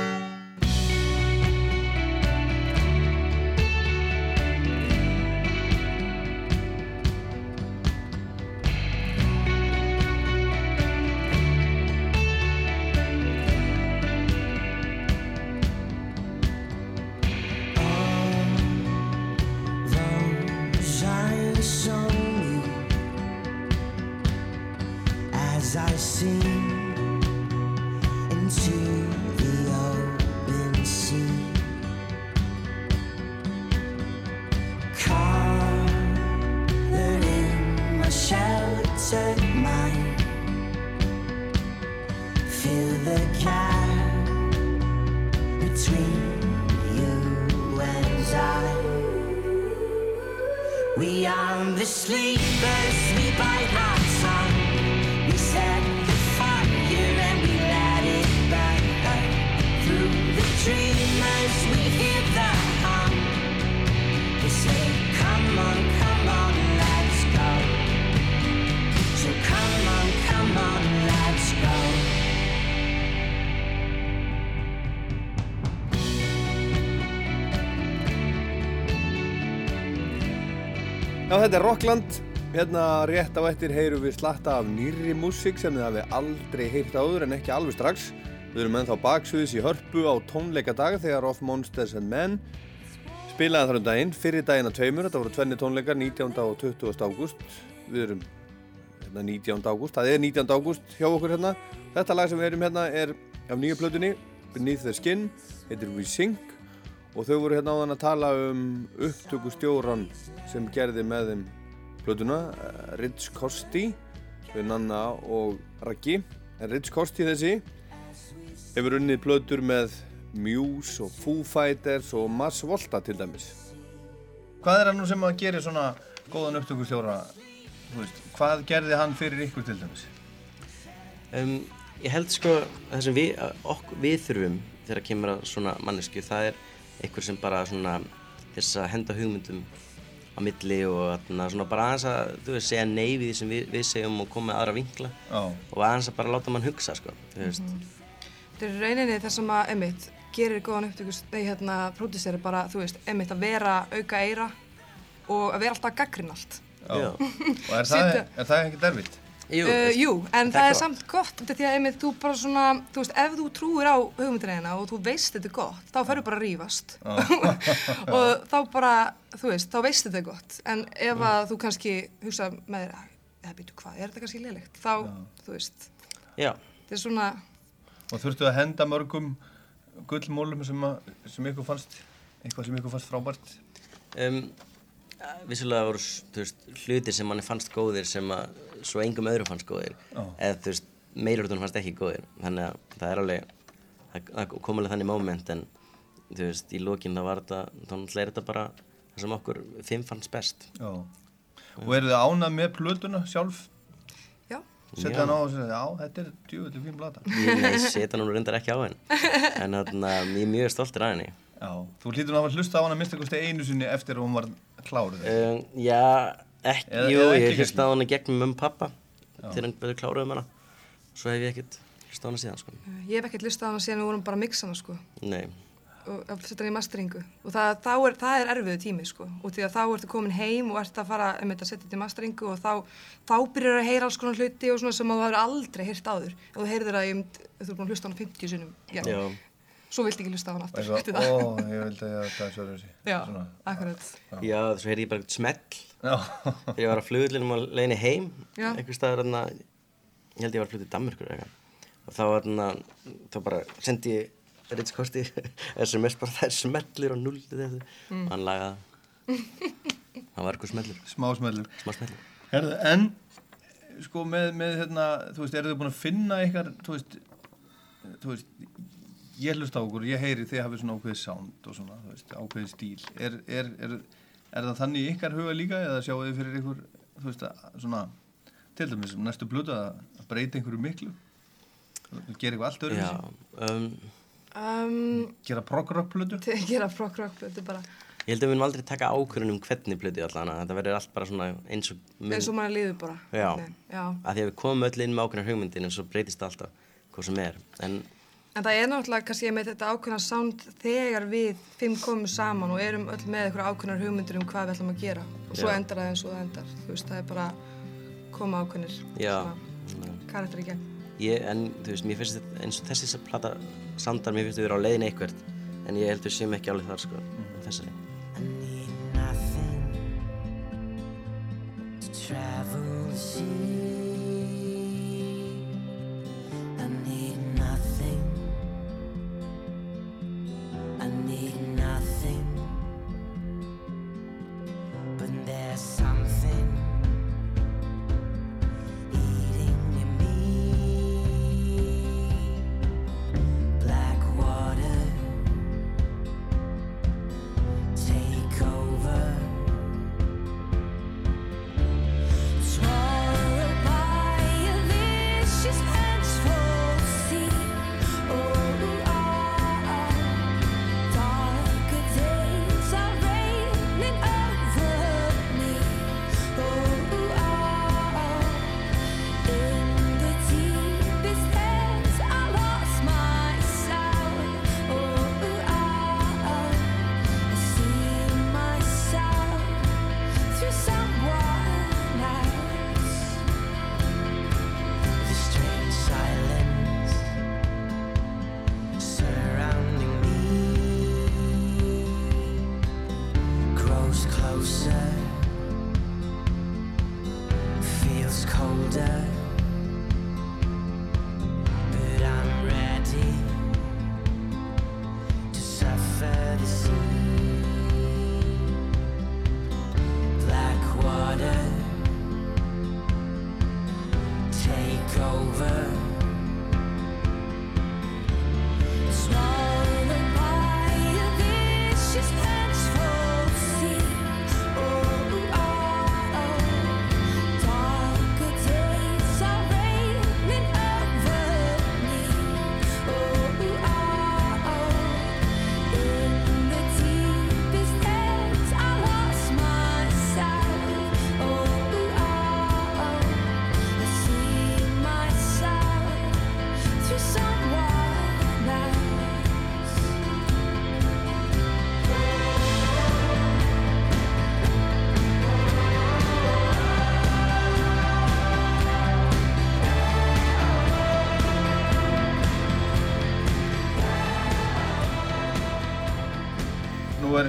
Þetta er Rockland. Hérna rétt á eftir heyrum við slatta af nýri músík sem þið hafi aldrei heyrt áður en ekki alveg strax. Við erum ennþá baksviðis í hörpu á tónleikadag þegar Off Monsters and Men spilaði þar um daginn, fyrir daginn að tveimur, þetta voru tvenni tónleikar 19. og 20. ágúst. Við erum hérna 19. ágúst, það er 19. ágúst hjá okkur hérna. Þetta lag sem við erum hérna er af nýju plötunni, Beneath the Skin, heitir We Sing og þau voru hérna á þann að tala um upptökustjóran sem gerði með þeim plötuna, eh, Ritz Kosti við Nanna og Raggi. En Ritz Kosti þessi hefur unnið plötur með Muse og Foo Fighters og Mars Volta til dæmis. Hvað er hann nú sem að gera svona góðan upptökustjóra? Hvað gerði hann fyrir ykkur til dæmis? Um, ég held sko það sem við, ok, við þurfum þegar kemur að svona mannesku það er einhver sem bara svona þess að henda hugmyndum á milli og svona bara aðeins að þú veist segja nei við því sem við, við segjum og koma með aðra vinkla Já. og aðeins að bara láta mann hugsa sko þú veist Þetta er rauninni þess að maður, einmitt, gerir góðan upptökus, nei, hérna, pródúseri bara, þú veist, einmitt, að vera auka eira og að vera alltaf gaggrinn allt. Já. og er það, er það ekkert erfitt? Jú, uh, jú en það er samt gott, þetta því að einmitt, þú bara svona, þú veist, ef þú trúir á hugmyndreina og þú veist þetta er gott, þá ferur bara að rífast. og þá bara, þú veist, þá veist þetta er gott. En ef að þú kannski hugsa með þér, eða býtu hvað, er þetta kannski liðlegt? Þá, þú veist, Já. þetta er svona, Og þurftu að henda mörgum gullmólum sem, að, sem ykkur fannst, eitthvað sem ykkur fannst frábært? um, vissulega voru þú veist, hlutir sem manni fannst góðir sem að svo engum öðrum fannst góðir Já. eða þú veist, meilurðunum fannst ekki góðir þannig að það er alveg það, það kom alveg þannig moment en þú veist, í lókinn þá var þetta þá náttúrulega er þetta bara það sem okkur fimm fannst best Já. Og eru þið ánað með plötuna sjálf? Já. Setja hann á og segja, já, þetta er djúvöldi fín plata. Ég nei, setja hann reyndar ekki á henn en þarna, ég er mjög stoltur af henni Já, þú hlýtur nú að hafa hlusta á hana minnst eitthvað einu sinni eftir að hún var kláruð. um, Já, ekki, Eða- jú, eða ekki ég hlusta á hana gegnum og pappa til hann betur kláruð um hana svo hef ég ekkert hlusta á hana síðan sko. ég hef ekkert listað á hana síðan við vorum bara að mixa hana, sko. Nei, og að setja hann í masteringu og það, þá er, það er erfiðu tími sko og því að þá ertu komin heim og ert að fara einmitt, að setja þetta í masteringu og þá, þá byrjar að heyra alls konar hluti og svona sem að þú hefur aldrei heyrt áður og þú heyrðir að ég, þú er búin að hlusta á hana 50 sinnum já. Já. Svo viltu ekki hlusta á hana aftur Eitthvað, ó, ég vildi að það er svo þessi. já, akkurat Já, svo heyrði ég bara eitthvað smell Já. Þegar ég var að flugullinum á leiðinni heim Já. einhver staðar þarna ég held ég var að fluta í Danmörkur eitthvað og þá þarna, þá bara sendi ég Ritz Kosti SMS bara það er smellir og null Mm. og hann lagaði það var eitthvað smellur Smá smellur. Smá smellur Herðu, en, sko, með, með hérna, þú veist, eru þið búin að finna ykkar, þú veist, þú veist, ég hlust á okkur, ég heyri þið hafið svona ákveðið sound og svona, veist, ákveðið stíl. Er, er, er, Er það þannig í ykkar huga líka eða sjáu þið fyrir ykkur, þú veist, að, svona, til dæmis um næstu blötu að breyta einhverju miklu? Gera eitthvað allt öðru Já, um, Um, Gera prog-rock plötu? gera prog-rock plötu bara ég held að við munum aldrei taka ákvörðun um hvernig plötu allan þetta verður allt bara svona eins og mun- eins og maður líður bara Já, Nei, já. að því að við komum öll inn með ákveðnar hugmyndin en svo breytist það alltaf hvað sem er en En það er náttúrulega kannski með þetta ákveðna sound þegar við fimm komum saman og erum öll með eitthvað ákveðnar hugmyndir um hvað við ætlum að gera. Og svo Já. endar það eins og það endar. Þú veist, það er bara koma ákveðnir já, karakter í gegn. Ég, en þú veist, mér finnst þetta eins og þessi sem plata sandar, mér finnst við vera á leiðin eitthvert en ég held við séum ekki alveg þar sko, þessari. To travel the sea.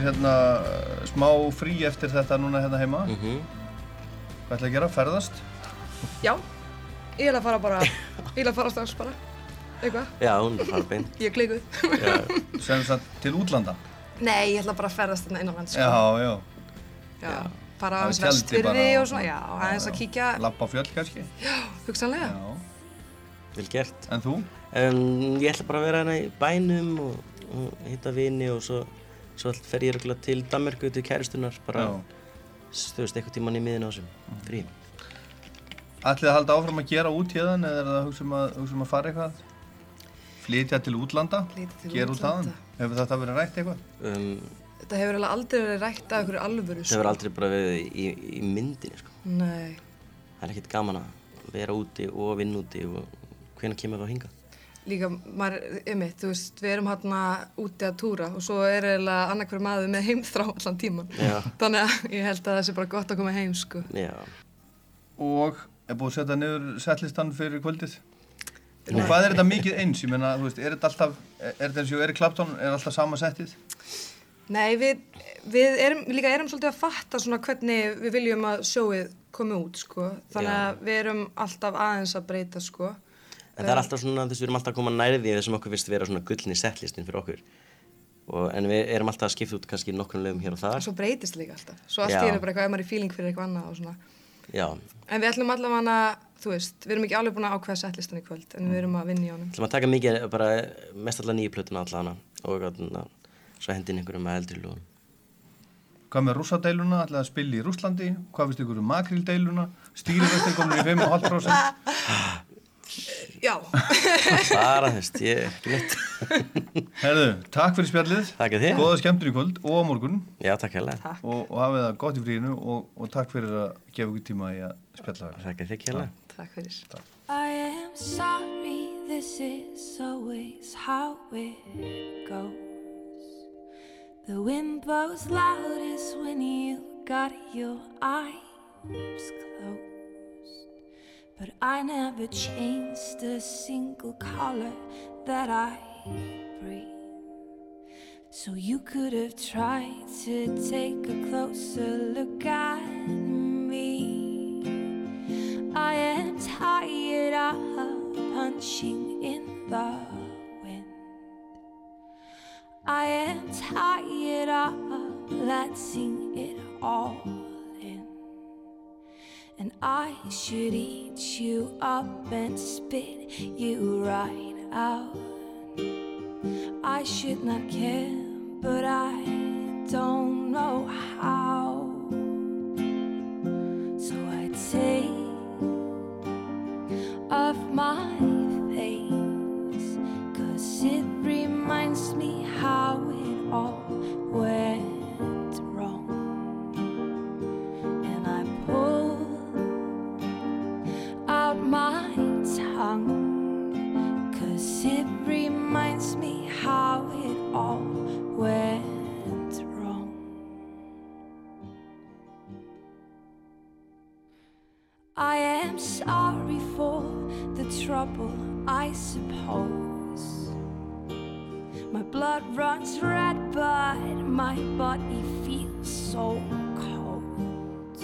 Er hérna smá frí eftir þetta núna hérna heima. Mhm. Hvað ætla að gera? Ferðast? Já, ég er að fara bara ég er að fara strax bara eitthvað, Já, hún er að fara beint ég er klikuð Sem sagt til útlanda? Nei, ég ætla bara að ferðast þarna innanlands sko. Já, já. já. Bara Það er aðeins tjaldi vestfyrði og svona, já, aðeins að kíkja Lappa á fjöll kannski? Já, hugsanlega Vel gert En þú? Um, ég ætla bara að vera hérna í bænum og, og hitta vini og svo, svo fer ég reglulega til Danmarku til kæristunar bara, þú veist, eitthvað tíman í miðin á þessum frí Ætlið að halda áfram að gera út hérðan eða er það að hugsa um að, hugsa um að fara eitthvað? Flytja til útlanda? Flytja til Gera út þaðan? útlanda. Hefur þetta verið rætt eitthvað? um, Þetta hefur eiginlega aldrei verið rætt af einhverju alvöru Það verður aldrei bara verið í, í myndinni sko. Nei, Það er ekkert gaman að vera úti og vinna úti og hvenær kemur það að hinga líka maður, einmitt, þú veist, við erum hérna úti að túra og svo er eiginlega annarkver maður með heimþrá allan tíman Já. þannig að ég held að það sé bara gott að koma heim sko. Já. Og er búið að setja niður settlistan fyrir kvöldið? Og hvað er þetta mikið eins? Ég meina, þú veist, er þetta alltaf, er þetta eins og Erik Clapton, er alltaf sama settið? Nei, við, við erum, líka erum svolítið að fatta svona hvernig við viljum að sjóið komi út, sko. Þannig Já. að við erum alltaf aðeins að breyta, sko. En það er alltaf svona, þess við erum alltaf að koma nærði því sem okkur finnst vera svona gullni settlistin fyrir okkur og, En við erum alltaf að skipta út kannski nokkrum lögum hér og En þar svo breytist líka alltaf. Svo allt í einu bara eitthvað, ef maður er í feeling fyrir eitthvað annað og svona. Já, En við ætlum allavega að, þú veist, við erum ekki alveg búin að ákveða settlistan í kvöld, en við erum að vinna í honum. ætlum að taka mikið bara mest allar nýju plötuna allan og atna, svo hendin einhverjum með eldri lögum Hvað með rússadeiluna, ætlaði að spila í Rúslandi? Hvað finnst ykkur um makríldeiluna? Stýrivestir komin í 5,5%? Já. Bara þess, ég er ekki neitt. Herðu, takk fyrir spjallið. Takk að þið. Góða skemmtur í kvöld og á morgun. Já, takk. Takk. Og, og hafið það gott í fríinu og, og takk fyrir að gefa ykkur tíma í að spjalla. Takk að þið hérlega. Takk fyrir. Takk. I am sorry, this is always how it goes. The wind blows loudest when you got your eyes closed. But I never changed a single color that I breathe. So you could have tried to take a closer look at me. I am tired of punching in the wind. I am tired of letting it all. And I should eat you up and spit you right out. I should not care, but I don't know how. So I take off my I am sorry for the trouble, I suppose. My blood runs red, but my body feels so cold.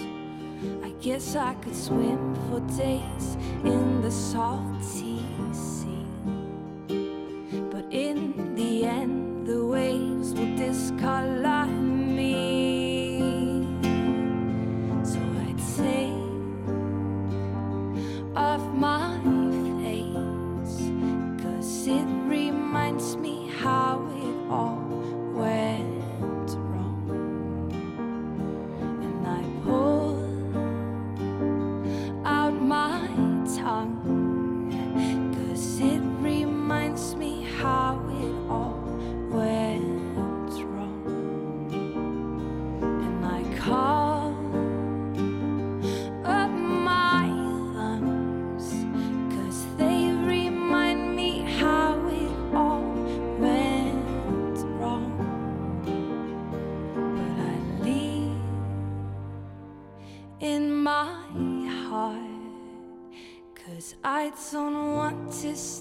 I guess I could swim for days in the salty sea. But in the end, the waves will discolor me.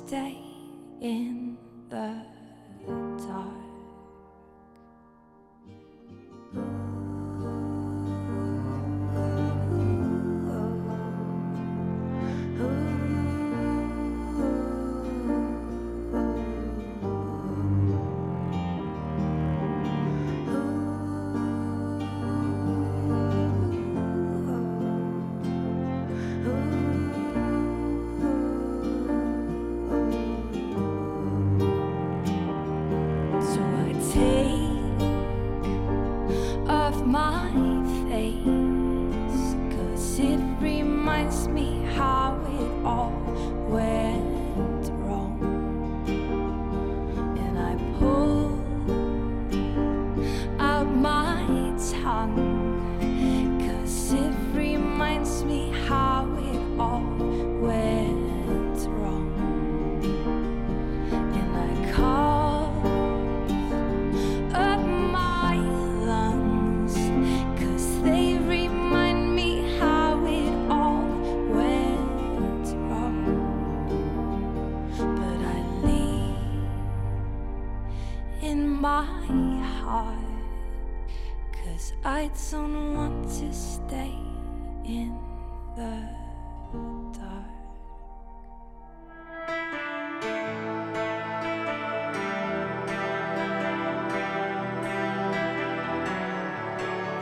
Stay in the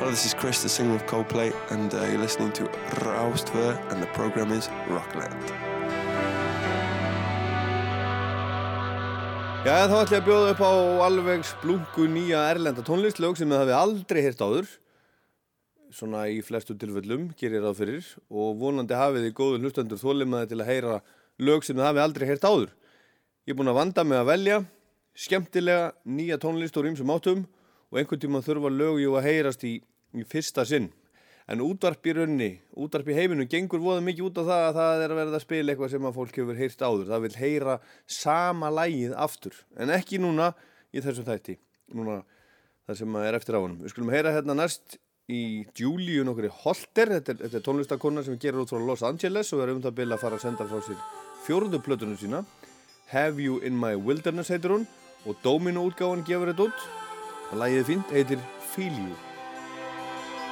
Hello, this is Chris, the singer of Coldplay, and uh, you're listening to Raustver, and the program is Rockland. Já, þá ætlum ég að bjóða upp á alveg splungu nýja erlenda tónlistlög sem þið hafið aldrei hýrt áður. svona í flestu tilfellum, gerir ráð fyrir og vonandi hafið þið góðu hlustendur þólimaði til að heyra lög sem þið hafið aldrei heyrt áður. Ég er búinn að vanda með að velja skemmtilega nýja tónlist úr ýmsum áttum og einhvern tíma þurfa lög jú að heyrast í, í fyrsta sinn. En útvarp í raunni, útvarp í heiminu, gengur voða mikið út á það að það er að verða að spila eitthvað sem að fólk hefur heyrt áður. Það vil heyra sama lægið aftur, en ekki núna í þessum þætti. Núna það sem er eftir á honum. Við skulum heyra hérna næst í Júlíu nokkuri Holter, þetta er, er tónlistakonna sem gerir út frá Los Angeles og er um það bila að fara að senda frá sér fjóruðu plötunum sína. Have You In My Wilderness heitir hún og Domino útgáfan gefur þetta út. Lægið er fínt, heitir Feel You.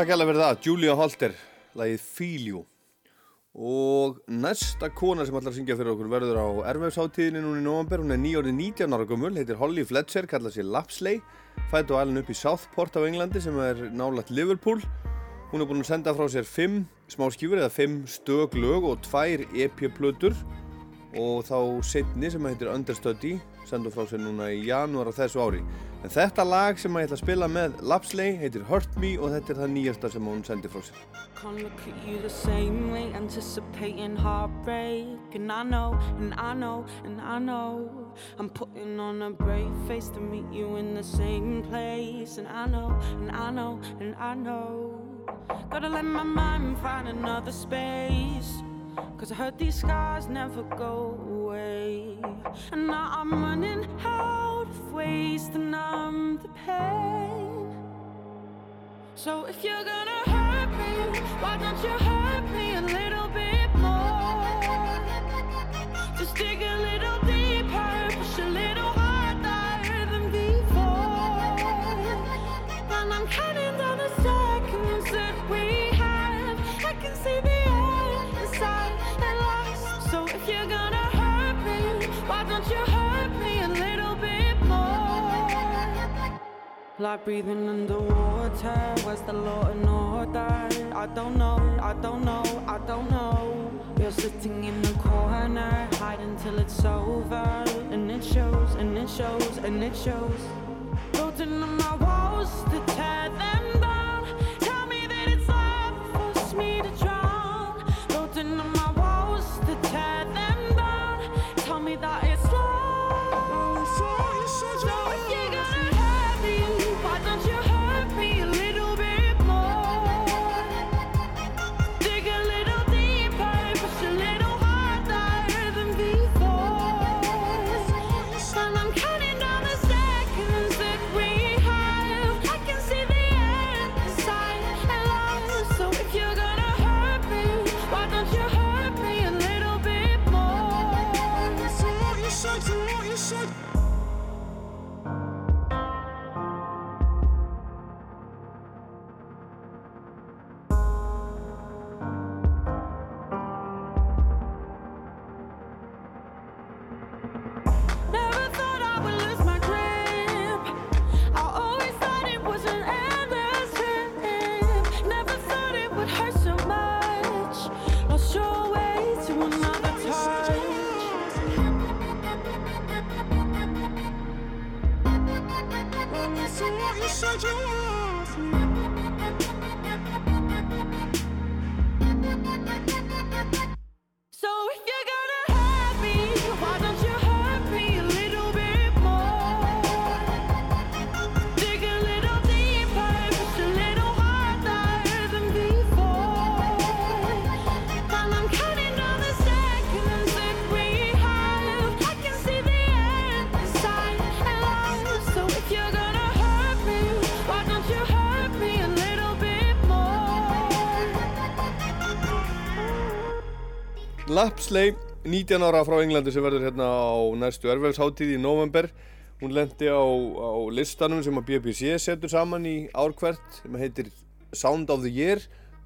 Takk alveg fyrir það, Julia Holter, lagið You. Og næsta kona sem ætlar að syngja fyrir okkur verður á erfæfsháttíðinni núna í november. Hún er nýjórið 19 ára gömul, heitir Holly Fletcher, kallar sér Lapsley. Fætt og alin upp í Southport á Englandi sem er nálægt Liverpool. Hún er búin að senda frá sér 5 smáskjúfur eða 5 stök lög og 2 EP-plötur. Og þá setni sem heitir Understudy sendu frá sér núna í janúar á þessu ári. En þetta lag sem ég ætla að spila með Lapsley heitir Hurt Me og þetta er það nýjasta sem hún sendi frá sér. Can't look at you the same way, anticipating heartbreak. And I know, and I know, and I know. I'm putting on a brave face to meet you in the same place. And I know, and I know, and I know. Gotta let my mind find another space. Cause I heard these scars never go away. And now I'm running out of ways to numb the pain. So if you're gonna hurt me, why don't you hurt me a little bit more? Just dig a little Like breathing underwater, where's the law and order? I don't know, I don't know, I don't know. You're sitting in the corner, hiding till it's over. And it shows, and it shows, and it shows. Building on my walls to tear them Lapsley, 19 ára frá Englandi sem verður hérna á næstu erfæðsháttíð í november. Hún lendi á, á listanum sem að BBC setur saman í ár hvert sem heitir Sound of the Year.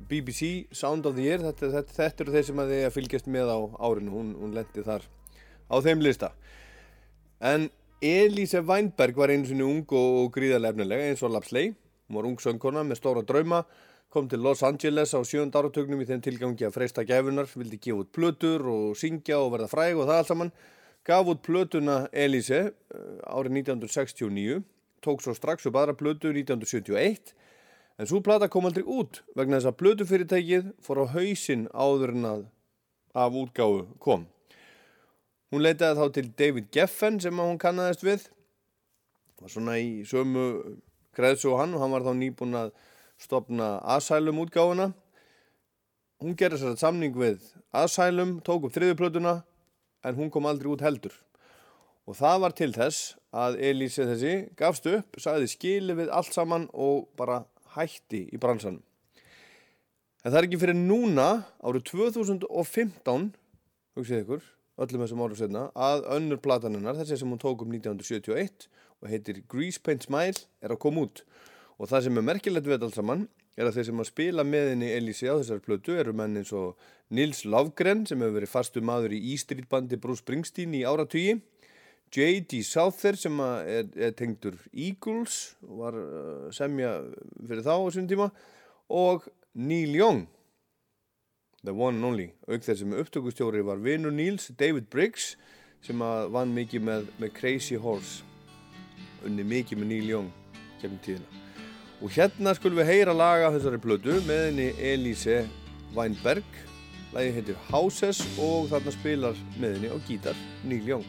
BBC Sound of the Year, þetta, þetta, þetta eru þeir sem að þið fylgjast með á árinu. Hún, hún lendi þar á þeim lista. En Elise Weinberg var einu sinni ung og, og gríðarlega efnilega eins og Lapsley. Hún var ung söngkona með stóra drauma, kom til Los Angeles á sjönda áratögnum í þeim tilgangi að freista gæfunar, vildi gefa út plötur og syngja og verða fræg og það allt saman. Gaf út plötuna Elise eh, árið 1969, tók svo strax upp aðra plötu 1971 en svo plata kom aldrei út vegna þess að plötufyrirtækið fór á hausinn áður en að af útgáfu kom. Hún leitaði þá til David Geffen sem hún kannaðist við var svona í sömu græðsu og hann og hann var þá nýbúinn að stopna Asylum útgáfuna. Hún gerði sér samning við Asylum, tók upp þriðuplötuna en hún kom aldrei út heldur. Og það var til þess að Elise þessi gafst upp, sagði skili við allt saman og bara hætti í bransanum. En það er ekki fyrir núna árið 2015 hugsið ykkur, öllum þessum árum setna að önnur plataninnar, þessi sem hún tók um 1971 og heitir Grease Paint Smile er að koma út og það sem er merkilegt við allt saman er að þeir sem að spila með henni Elise á þessari plötu eru menn eins og Nils Lofgren sem hefur verið fastu maður í E-Street bandi Bruce Springsteen í áratugi J.D. Souther sem er, er tengdur Eagles og var uh, semja fyrir þá á þessum tíma og Neil Young the one and only auk þess sem upptökustjóri var vinur Nils David Briggs sem að vann mikið með, með Crazy Horse unni mikið með Neil Young kemur tíðina og hérna skulum við heyra laga þessari plötu með henni Elise Weinberg. Lagi heitir Houses og þarna spilar með henni á gítar Neil Young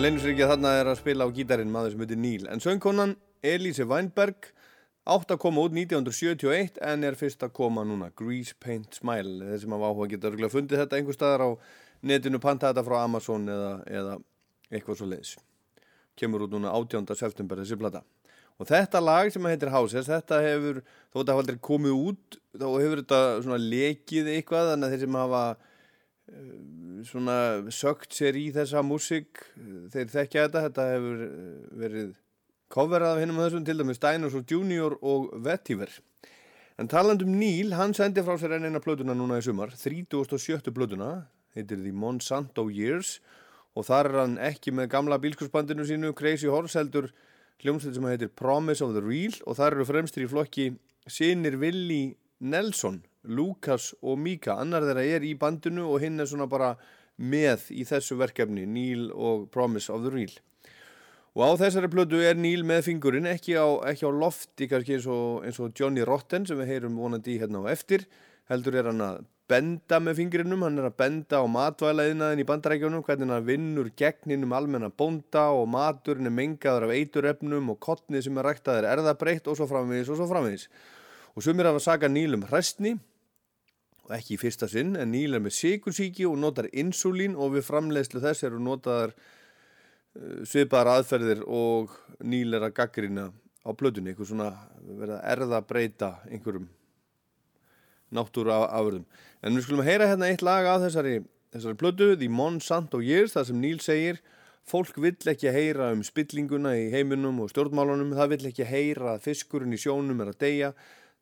Það leynir sér ekki að þarna er að spila á gítarinn maður sem heitir Neil. En söngkonan Elise Weinberg átt að koma út 1971 en er fyrst að koma núna Grease Paint Smile. Þeir sem hafa áhuga geta örgulega fundið þetta einhver staðar á netinu, panta þetta frá Amazon eða, eða eitthvað svo leiðis. Kemur út núna 18. september þessi plata. Og þetta lag sem heitir Houses, þetta hefur, þó þetta hafa aldrei komið út, þá hefur þetta svona lekið eitthvað, þannig að þeir sem hafa svona sögt sér í þessa músík. Þeir þekkja þetta, þetta hefur eh, verið coverað af hinnum þessum til dæmis Dinosaur Junior og Vetiver. En talandum Neil, hann sendi frá sér enn eina plötuna núna í sumar 37. plötuna, heitir The Monsanto Years. Og þar er hann ekki með gamla bílskursbandinu sínu Crazy Horse heldur hljómsveit sem heitir Promise of the Real. Og þar eru fremstir í flokki Sinir Willi Nelson Lukas og Mika, annar þeirra er í bandinu og hinn er svona bara með í þessu verkefni, Neil og Promise of the Real. Og á þessari plötu er Neil með fingurinn ekki á, ekki á lofti kannski eins og, eins og Johnny Rotten sem við heyrum vonandi í hérna á eftir. Heldur er hann að benda með fingurinnum hann er að benda á matvælaðinaðin í bandarækjunum hvernig hann vinnur gegninum almenna bónda og maturinn er mengaður af eiturefnum og kottnið sem er ræktað er erðabreitt og svo framvegis og svo framvegis. Og sumir hafa sagað Neil um hræstni og ekki í fyrsta sinn en Neil er með sikursíki og notar insulín og við framleiðslu þess eru notaðar uh, svipaðar aðferðir og nýlera gaggrina á plötunni, eitthvað svona verið að erða breyta einhverjum náttúru afurðum. En við skulum heyra hérna eitt lag af þessari, þessari plötu, The Monsanto Years, þar sem Níl segir fólk vill ekki heyra um spillinguna í heiminum og stjórnmálunum, það vill ekki heyra að fiskurinn í sjónum er að deyja,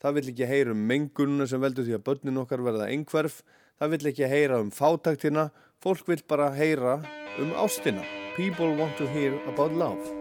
það vill ekki heyra um mengununa sem veldur því að börnin okkar verða einhverf, það vill ekki heyra um fátaktina, fólk vill bara heyra um ástina. People want to hear about love.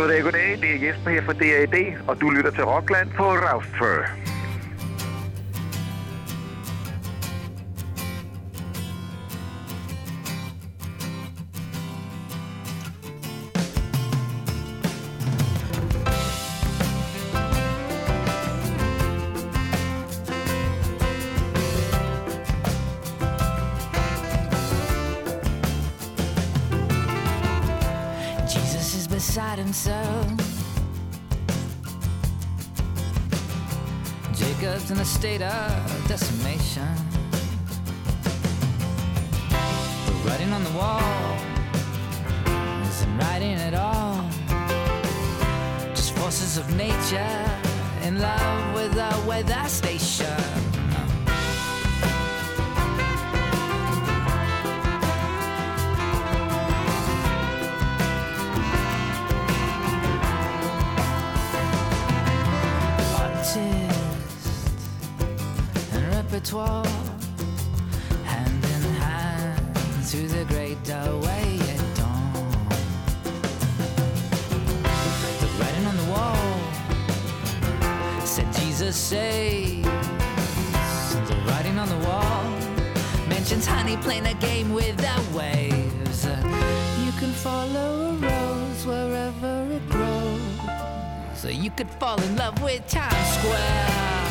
Goddag, goddag. Det er Jesper her fra DAD, og du lytter til Rockland på Raustfør. State of decimation. The writing on the wall isn't writing at all. Just forces of nature in love with a weather artist honey playing a game with the waves. You can follow a rose wherever it grows. So you could fall in love with Times Square.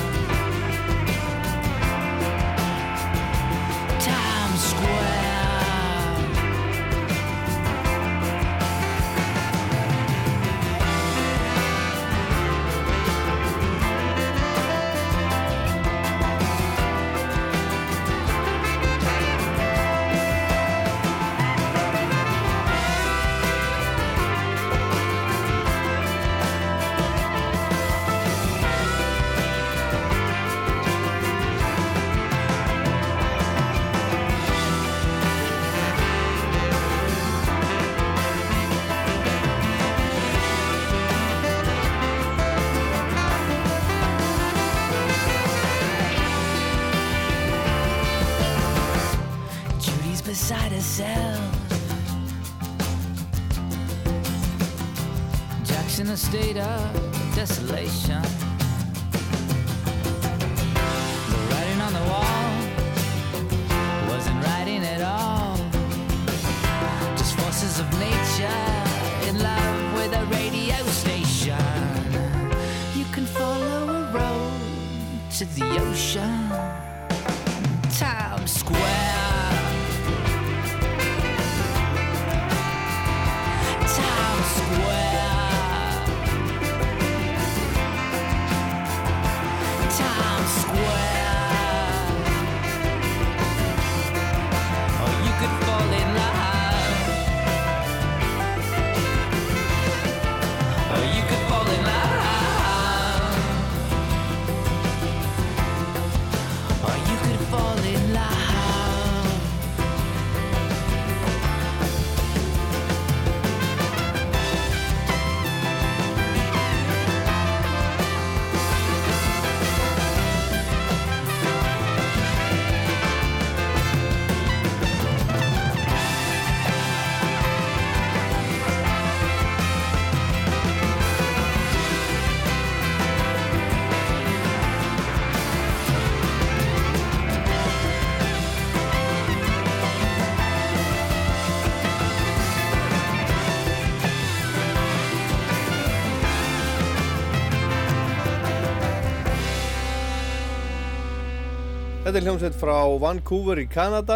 Þetta er hljómsveit frá Vancouver í Kanada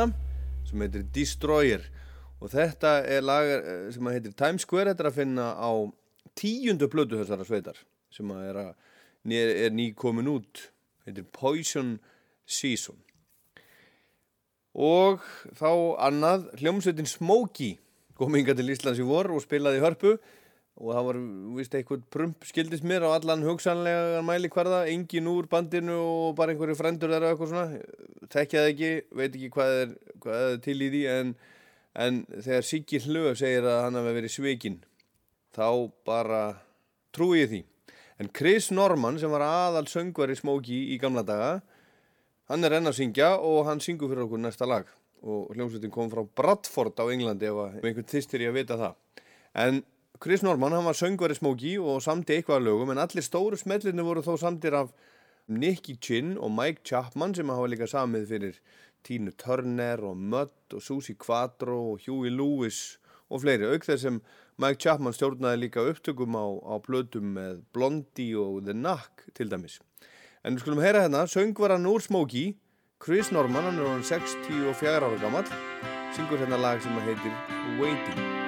sem heitir Destroyer. Og þetta er lag eh, sem heitir Times Square þetta er að finna á tíundu blödu þessara sveitar sem er, er, er ný komin út. Heitir Poison Season. Og þá annað hljómsveitin Smokey kom hinga til Íslands í vor og spilaði hörpu og það var vist eitthvað prump skildist mér á allan hugsanlega mæli hverða, engin úr bandinu og bara einhverju frendur þeirra eitthvað svona. Tekja það ekki, veit ekki hvað er, hvað er til í því en, en þegar Siggi Hlöf segir að hann hafi verið svikinn þá bara trúi ég því. En Chris Norman sem var aðal söngvari Smokey í gamla daga hann er enn að syngja og hann syngur fyrir okkur næsta lag. Og hljómsveitin kom frá Bradford á Englandi ef einhvern þýstir ég að vita það. En Chris Norman, hann var söngvari Smokey og samti eitthvað lögum en allir stóru smellirni voru þó samtir af Nicky Chin og Mike Chapman sem hafa líka samið fyrir Tina Turner og Mudd og Susie Quattro og Huey Lewis og fleiri. Auk þess sem Mike Chapman stjórnaði líka upptökum á, á plötum með Blondie og The Knack til dæmis. En við skulum heyra hérna, söngvaran úr Smokey, Chris Norman, hann er hann 64 ára gammal, syngur hérna lag sem heitir Waiting.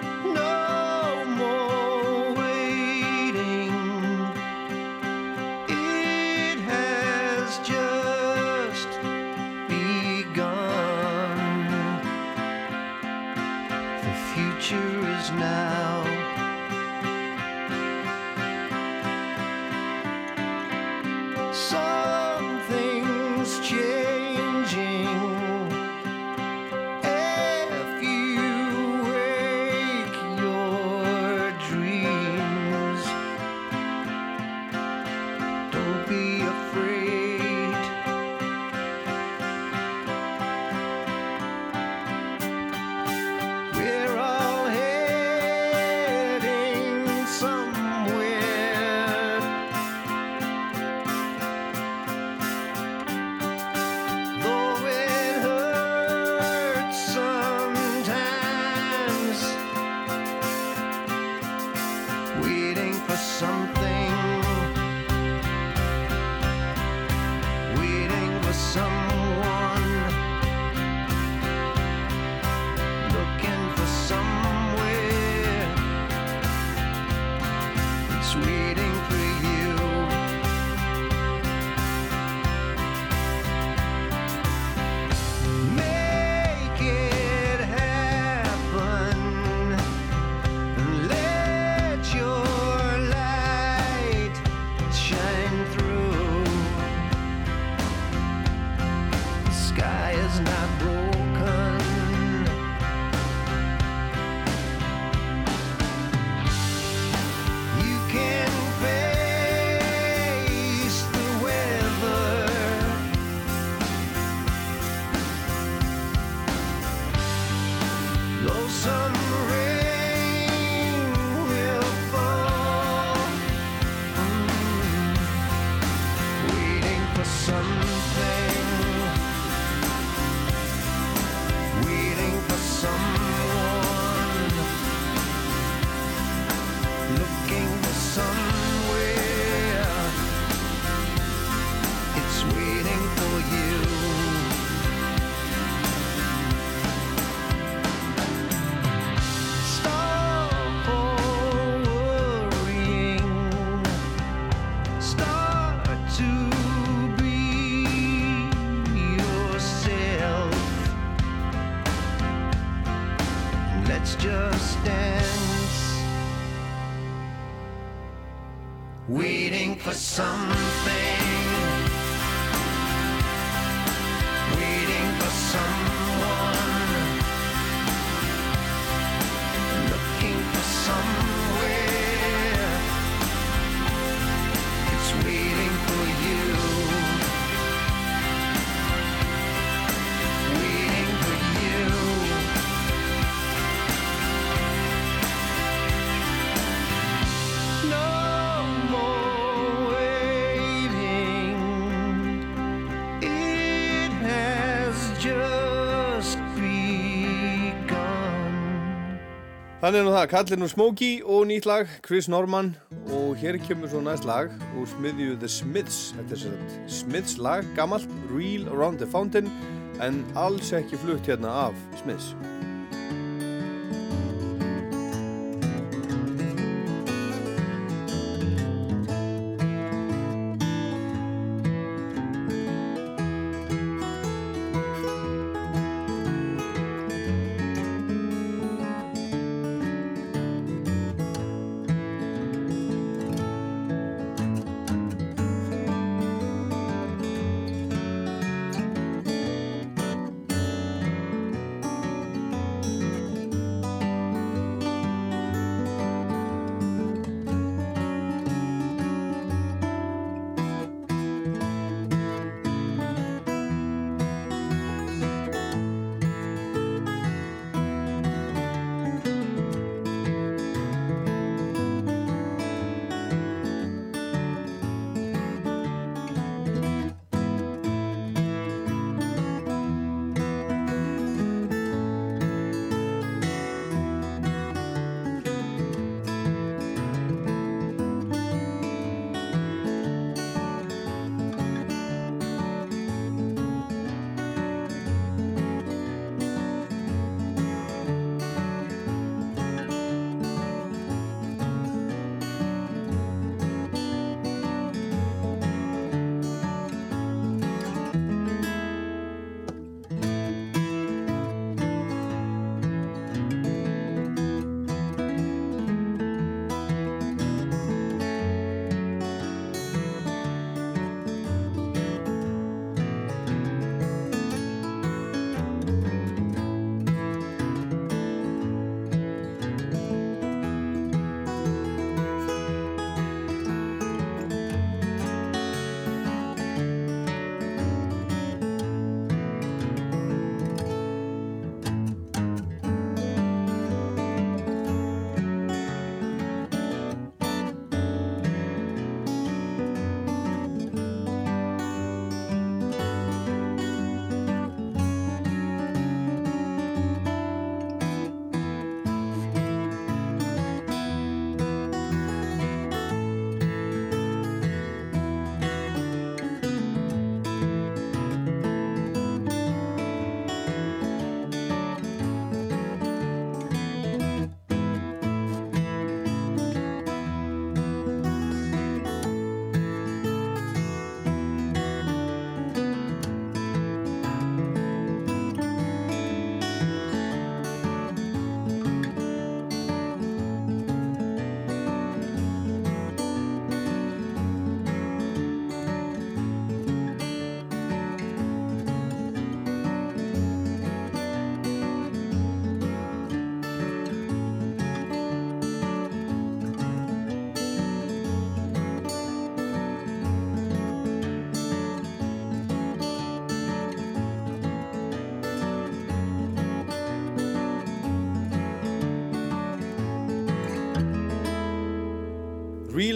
Þannig er nú það, kallin úr Smokey og nýtt lag, Chris Norman. Og hér kemur svo næst lag úr smiðju The Smiths. Þetta er sagt Smiths lag, gammalt Real Around the Fountain en alls ekki flutt hérna af Smiths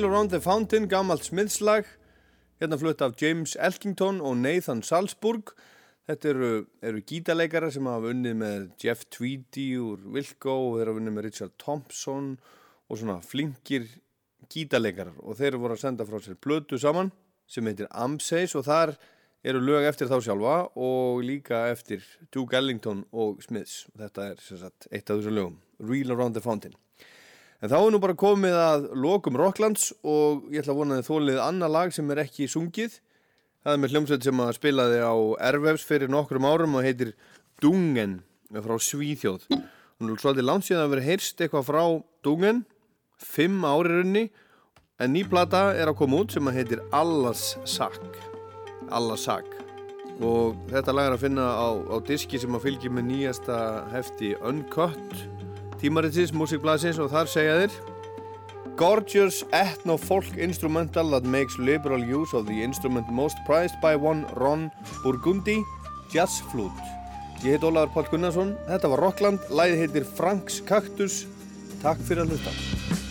Around the Fountain, gammalt smiðslag, hérna flutt af James Elkington og Nathan Salzburg. Þetta eru, eru gítarleikara sem hafa unnið með Jeff Tweedy úr Wilco og þeir hafa unnið með Richard Thompson og svona flinkir gítarleikarar og þeir voru að senda frá sér blötu saman sem heitir Amseis og þar eru lög eftir þá sjálfa og líka eftir Duke Ellington og Smiths. Þetta er sagt eitt af þessum lögum, Reel Around the Fountain. En þá er nú bara komið að lokum Rocklands og ég ætla að vona þið þólið annað lag sem er ekki sungið. Það er með hljómsveit sem að spilaði á Ervefs fyrir nokkrum árum og heitir Dungen frá Svíþjóð. Hún er svolítið langt síðan að vera heyrst eitthvað frá Dungen, fimm ári runni, en ný plata er að koma út sem að heitir Allas Sack. Allas Sack. Og þetta lag er að finna á, á diski sem að fylgja með nýjasta hefti Uncut tímaritsins, músikblasins og þar segja þeir Gorgeous ethno-folk instrumental that makes liberal use of the instrument most prized by one Ron Burgundy, Jazz Flute. Ég heit Ólaður Pál Gunnarsson, þetta var Rockland, læði heitir Franks Kaktus. Takk fyrir að hlusta.